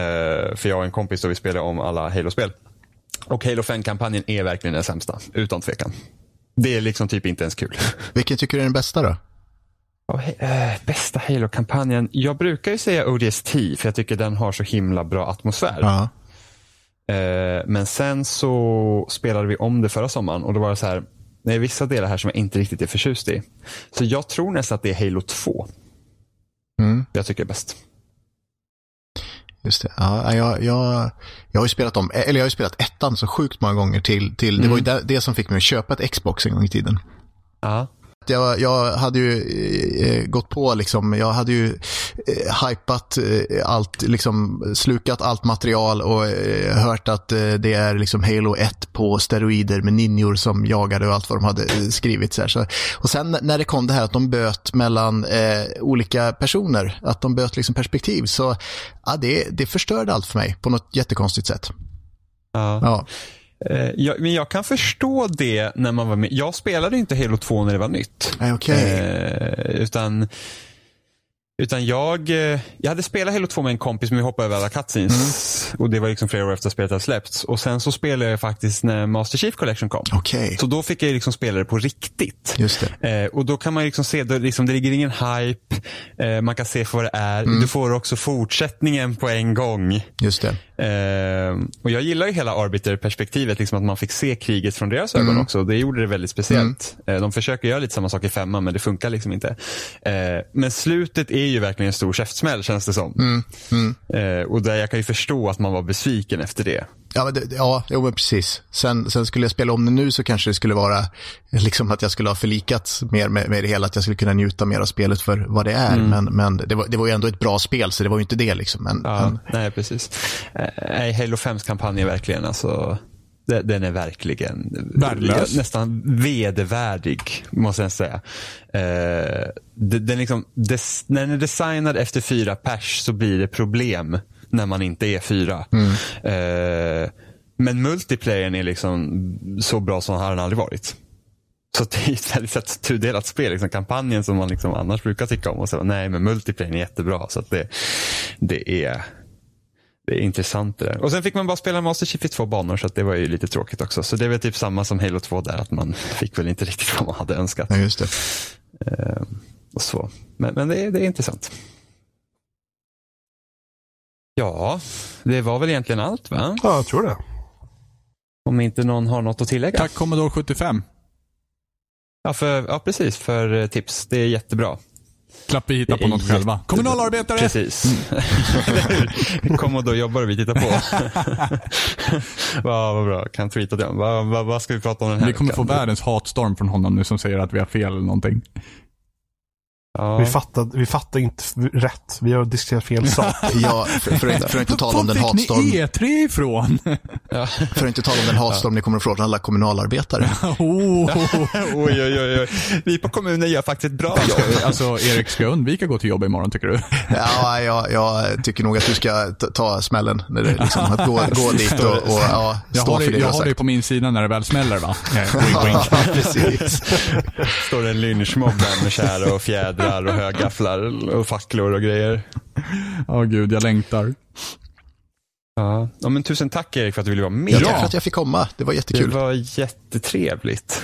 för jag och en kompis och vi spelade om alla Halo-spel. Och Halo 5-kampanjen är verkligen den sämsta, utan tvekan. Det är liksom typ inte ens kul. Vilken tycker du är den bästa då? Ja, he- eh, bästa Halo-kampanjen. Jag brukar ju säga ODST för jag tycker den har så himla bra atmosfär. Ja. Eh, men sen så spelade vi om det förra sommaren och då var det så här. Det är vissa delar här som jag inte riktigt är förtjust i. Så jag tror nästan att det är Halo 2. Mm, Jag tycker är bäst. just det. Ja, jag, jag, jag har ju spelat om, eller jag har spelat ettan så sjukt många gånger till, till det var ju det, det som fick mig att köpa ett Xbox en gång i tiden. Ja. Jag, jag hade ju eh, gått på liksom, jag hade ju eh, hypat eh, allt, liksom slukat allt material och eh, hört att eh, det är liksom Halo 1 på steroider med ninjor som jagade och allt vad de hade eh, skrivit. Så. Så, och sen när det kom det här att de böt mellan eh, olika personer, att de böt liksom perspektiv, så ja, det, det förstörde allt för mig på något jättekonstigt sätt. ja. Ja, Eh, jag, men jag kan förstå det när man var med. Jag spelade inte Halo 2 när det var nytt. Nej, okej. Eh, utan utan jag, eh, jag hade spelat Halo 2 med en kompis men vi hoppade över alla cutscenes. Och det var liksom flera år efter att spelet hade släppts. Och sen så spelade jag faktiskt när Master Chief Collection kom. okej. Så då fick jag liksom spela det på riktigt. Just. Eh, och då kan man liksom se, då, liksom, det ligger ingen hype, eh, man kan se för vad det är. Mm. Du får också fortsättningen på en gång. Just det. Eh, och jag gillar ju hela Arbiter-perspektivet, liksom att man fick se kriget från deras ögon Mm. också. Det gjorde det väldigt speciellt. Eh, de försöker göra lite samma sak i femman, men det funkar liksom inte. Eh, men slutet är ju verkligen en stor käftsmäll, känns det som. Mm. Eh, och där jag kan ju förstå att man var besviken efter det. Ja, men det, ja jo, men precis. Sen, sen skulle jag spela om det nu så kanske det skulle vara liksom att jag skulle ha förlikats mer med, med det hela, att jag skulle kunna njuta mer av spelet för vad det är. Men, men det, var, det var ju ändå ett bra spel, så det var ju inte det liksom. Men, Ja, men, nej, precis. Eh, Nej, Halo 5s kampanj är verkligen alltså de- den är verkligen Värdelös. nästan vedervärdig, måste jag säga. Eh, den liksom, des, när den är designad efter fyra pers så blir det problem när man inte är fyra. Eh, men multiplayern är liksom så bra som har den aldrig varit. Så det är ett väldigt tudelat spel. Liksom kampanjen som man liksom annars brukar tycka om. Och så, nej, men multiplayer är jättebra. Så det, det är det är intressant det där. Och sen fick man bara spela Master Chief i två banor så det var ju lite tråkigt också. Så det är väl typ samma som Halo 2 där, att man fick väl inte riktigt vad man hade önskat. ja, just det. Eh, och så. Men, men det, är, det är intressant. Ja, det var väl egentligen allt va? Ja, jag tror det. Om inte någon har något att tillägga. Tack Commodore 75. Ja, för, ja precis. För eh, tips. Det är jättebra. Slapp vi hitta på något själva. Kommunalarbetare! Precis. Och då jobbar vi tittar på. vad, vad bra, kan tweeta det. Vad, vad, vad ska vi prata om den här Vi kommer få veckan? världens hatstorm från honom nu som säger att vi har fel eller någonting. Ja. Vi, fattar, vi fattar inte rätt. Vi har diskuterat fel sak. Ja, för, för, att inte- för att inte tala om Var den fick ni hatstorm, E3 ifrån? för att inte tala om den hatstorm ni kommer att få från alla kommunalarbetare. oh. oj, oj, oj, oj. Vi på kommunen gör faktiskt ett bra jobb. Alltså, Erik, ska jag undvika att gå till jobb imorgon tycker du? Ja, jag, jag tycker nog att du ska ta, smällen. När det, liksom, att gå, gå dit och, och ja, Jag stå har, för det, det du jag har har dig på min sida när det väl smäller va? Wink, Ja, wink. precis. Står det en lynchmobb där med kärr och fjädrar och högafflar och facklor och grejer. Åh gud, jag längtar. Ja. ja, men tusen tack Erik för att du ville vara med. Ja, tack för att jag fick komma. Det var Det jättekul. var jättetrevligt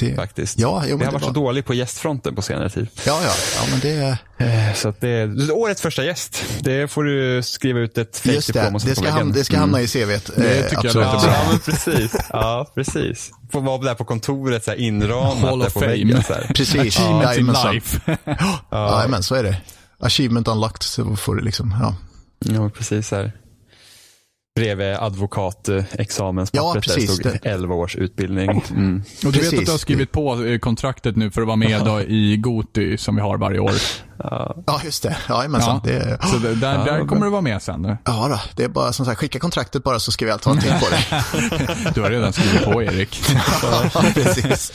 Det- faktiskt. Ja, jo, men har det varit så var... dålig på gästfronten på senare tid. Ja, ja, ja, men det... Eh, Så att det är årets första gäst. Det får du skriva ut ett det, fake-diplom och det sätta ska, på ham- väggen. det ska hamna i CVt. Det eh, tycker jag absolut. låter Ja, bra. men precis. Ja, precis. Får vara där på kontoret, så här inramat Hall där på fame. väggen. Så här. Precis. Achievements in Jajamensan. life. Ja, men så är det. Achievement unlocked, så får du liksom, ja. Ja, precis. Så här. Bredvid advokatexamenspappret Ja, precis. där stod Det- 11 års utbildning. Mm. Och du vet Precis. att du har skrivit på eh, kontraktet nu för att vara med då i Goti som vi har varje år. Ja, just det. Jajamensan. Ja. Det, Så där, Ja, där bra. kommer du vara med sen. nu. ja då, det är bara som sagt, skicka kontraktet bara så ska vi allt ha tänkt på det. Du har redan skrivit på Erik. ja, precis.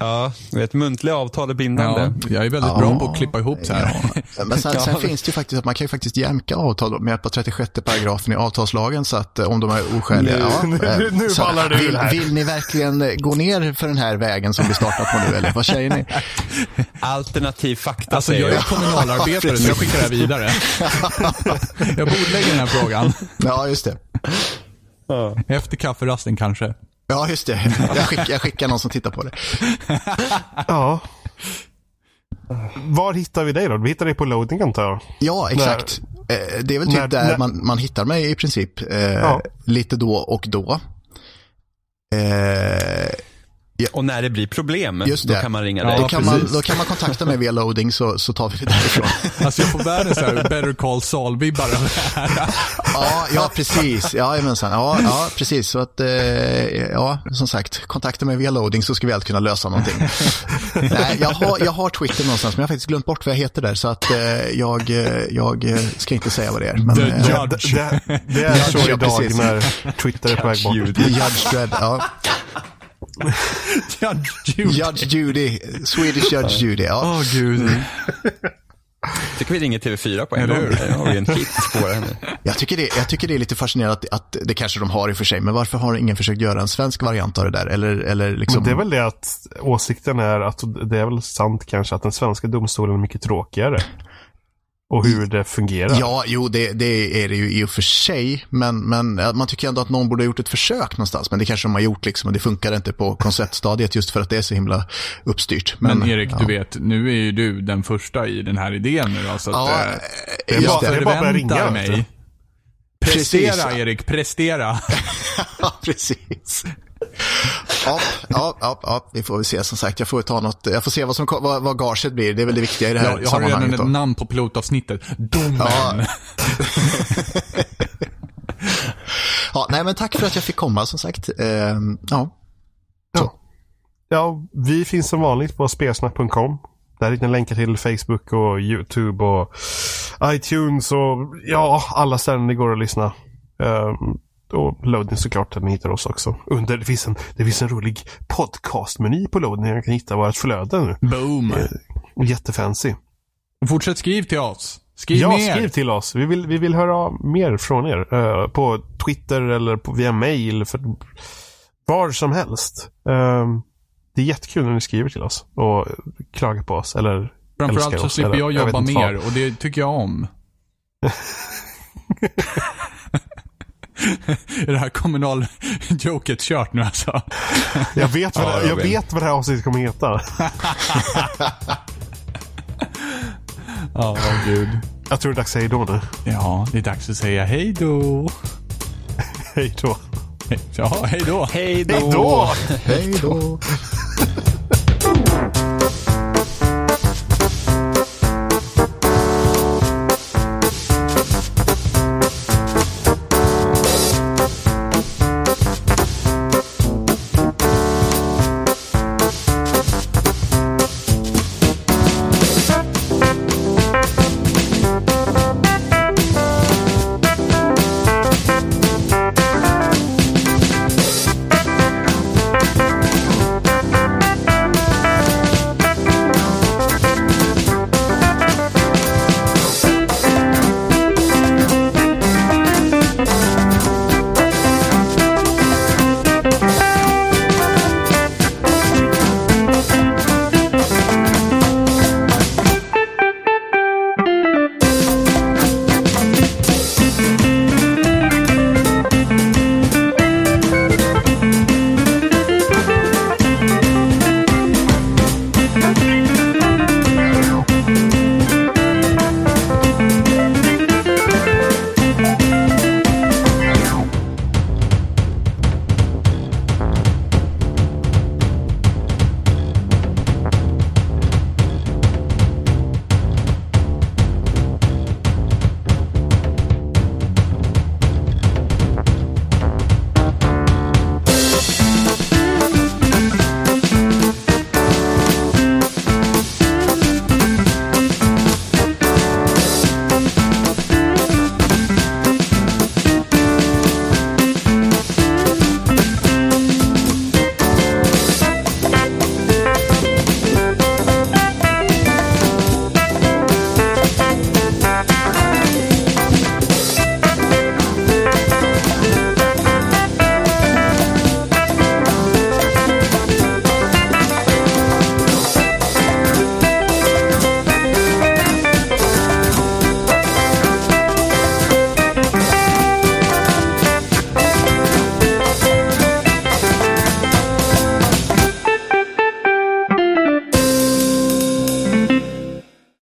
Ja, vet, muntliga avtal är bindande. Ja, jag är väldigt Ja. bra på att klippa ihop så här. Ja. Men sen, sen finns det ju faktiskt att man kan ju faktiskt jämka avtal med hjälp av 36 paragrafen i avtalslagen så att eh, om de är oskäliga. Nu- ja, nu- eh, nu så det ur vill, här. vill ni verkligen gå ner för den här vägen som vi startar på nu eller vad säger ni? Alternativ fakta Alltså säger jag är jag. kommunalarbetare så jag skickar det här vidare. Jag bordlägger den här frågan. Ja, just det. Efter kafferasten kanske. Ja, just det. Jag skickar, jag skickar någon som tittar på det. Ja. Var hittar vi dig då? Vi hittar dig på loading antar jag. Ja, exakt. Eh, Det är väl typ när- där när- man, man hittar mig i princip. Eh, Ja. Lite då och då. Eh, Och när det blir problem, Just då det. kan man ringa Ja, dig. då, kan man, precis. då kan man kontakta mig via loading så, så tar vi det därifrån. Alltså jag får världens så här better call Saul-vibbar av det här. Ja, ja precis. Ja, jajamensan. ja, ja, precis. Så att, eh, ja, som sagt, kontakta mig via loading så ska vi allt kunna lösa någonting. Nej, jag har, jag har Twitter någonstans, men jag har faktiskt glömt bort vad jag heter där, så att eh, jag, eh, jag eh, ska inte säga vad det är. Men, The eh, Judge. Det, det, det är så Ja, idag när Twitter är på väg bort. Judge Dredd, ja. Judge Judy. Judge Judy, Swedish Judge Judy, ja. Åh gud. tycker vi ringer TV4 på en gång. har vi en hit på det här nu. Jag tycker, det, jag tycker det är lite fascinerande att, att det kanske de har i och för sig, men varför har ingen försökt göra en svensk variant av det där? Eller, eller liksom... Men det är väl det att åsikten är att det är väl sant kanske att den svenska domstolen är mycket tråkigare. Och hur det fungerar. Ja, jo, det, det är det ju i och för sig, men, men ja, man tycker ändå att någon borde ha gjort ett försök någonstans, men det kanske de har gjort liksom, och det funkar inte på konceptstadiet just för att det är så himla uppstyrt. Men Erik, ja. du vet, nu är ju du den första i den här idén nu då, så att, Ja, eh, det är just bara- det. det är bara att ringa, mig. Precis. Prestera Erik, prestera. Ja, precis. Ja, ja, ja, ja, vi får väl se som sagt. Jag får ta något, jag får se vad, som, vad, vad gaget blir. Det är väl det viktiga i det här Jag, jag har redan ett namn på pilotavsnittet. Domen. Ja. Ja, nej, men tack för att jag fick komma som sagt. Ehm, ja, Ja, vi finns som vanligt på spelsnack.com. Där hittar ni länkar till Facebook och YouTube och iTunes och ja, alla ställen det går att lyssna. Um, och Loading såklart, där ni hittar oss också. Under, det, finns en, det finns en rolig podcastmeny på Loading. Jag kan hitta vårt flöde nu. Boom. Jättefancy. Fortsätt skriv till oss. Skriv ja, mer. skriv till oss. Vi vill, vi vill höra mer från er. eh, på Twitter eller på, via mail. För, var som helst. Ehm, det är jättekul när ni skriver till oss och klagar på oss. Eller Framförallt så oss, slipper eller- jag jag jobba inte mer och det tycker jag om. är det här kommunal-joket kört nu alltså? Jag vet vad, Ja, det, jag vet vad det här avsnittet kommer heta. Ja, gud. Jag tror det är dags att säga då nu. Ja, det är dags att säga hej då. Hej då. Ja, hej då. Hej då! Hej då! hej då.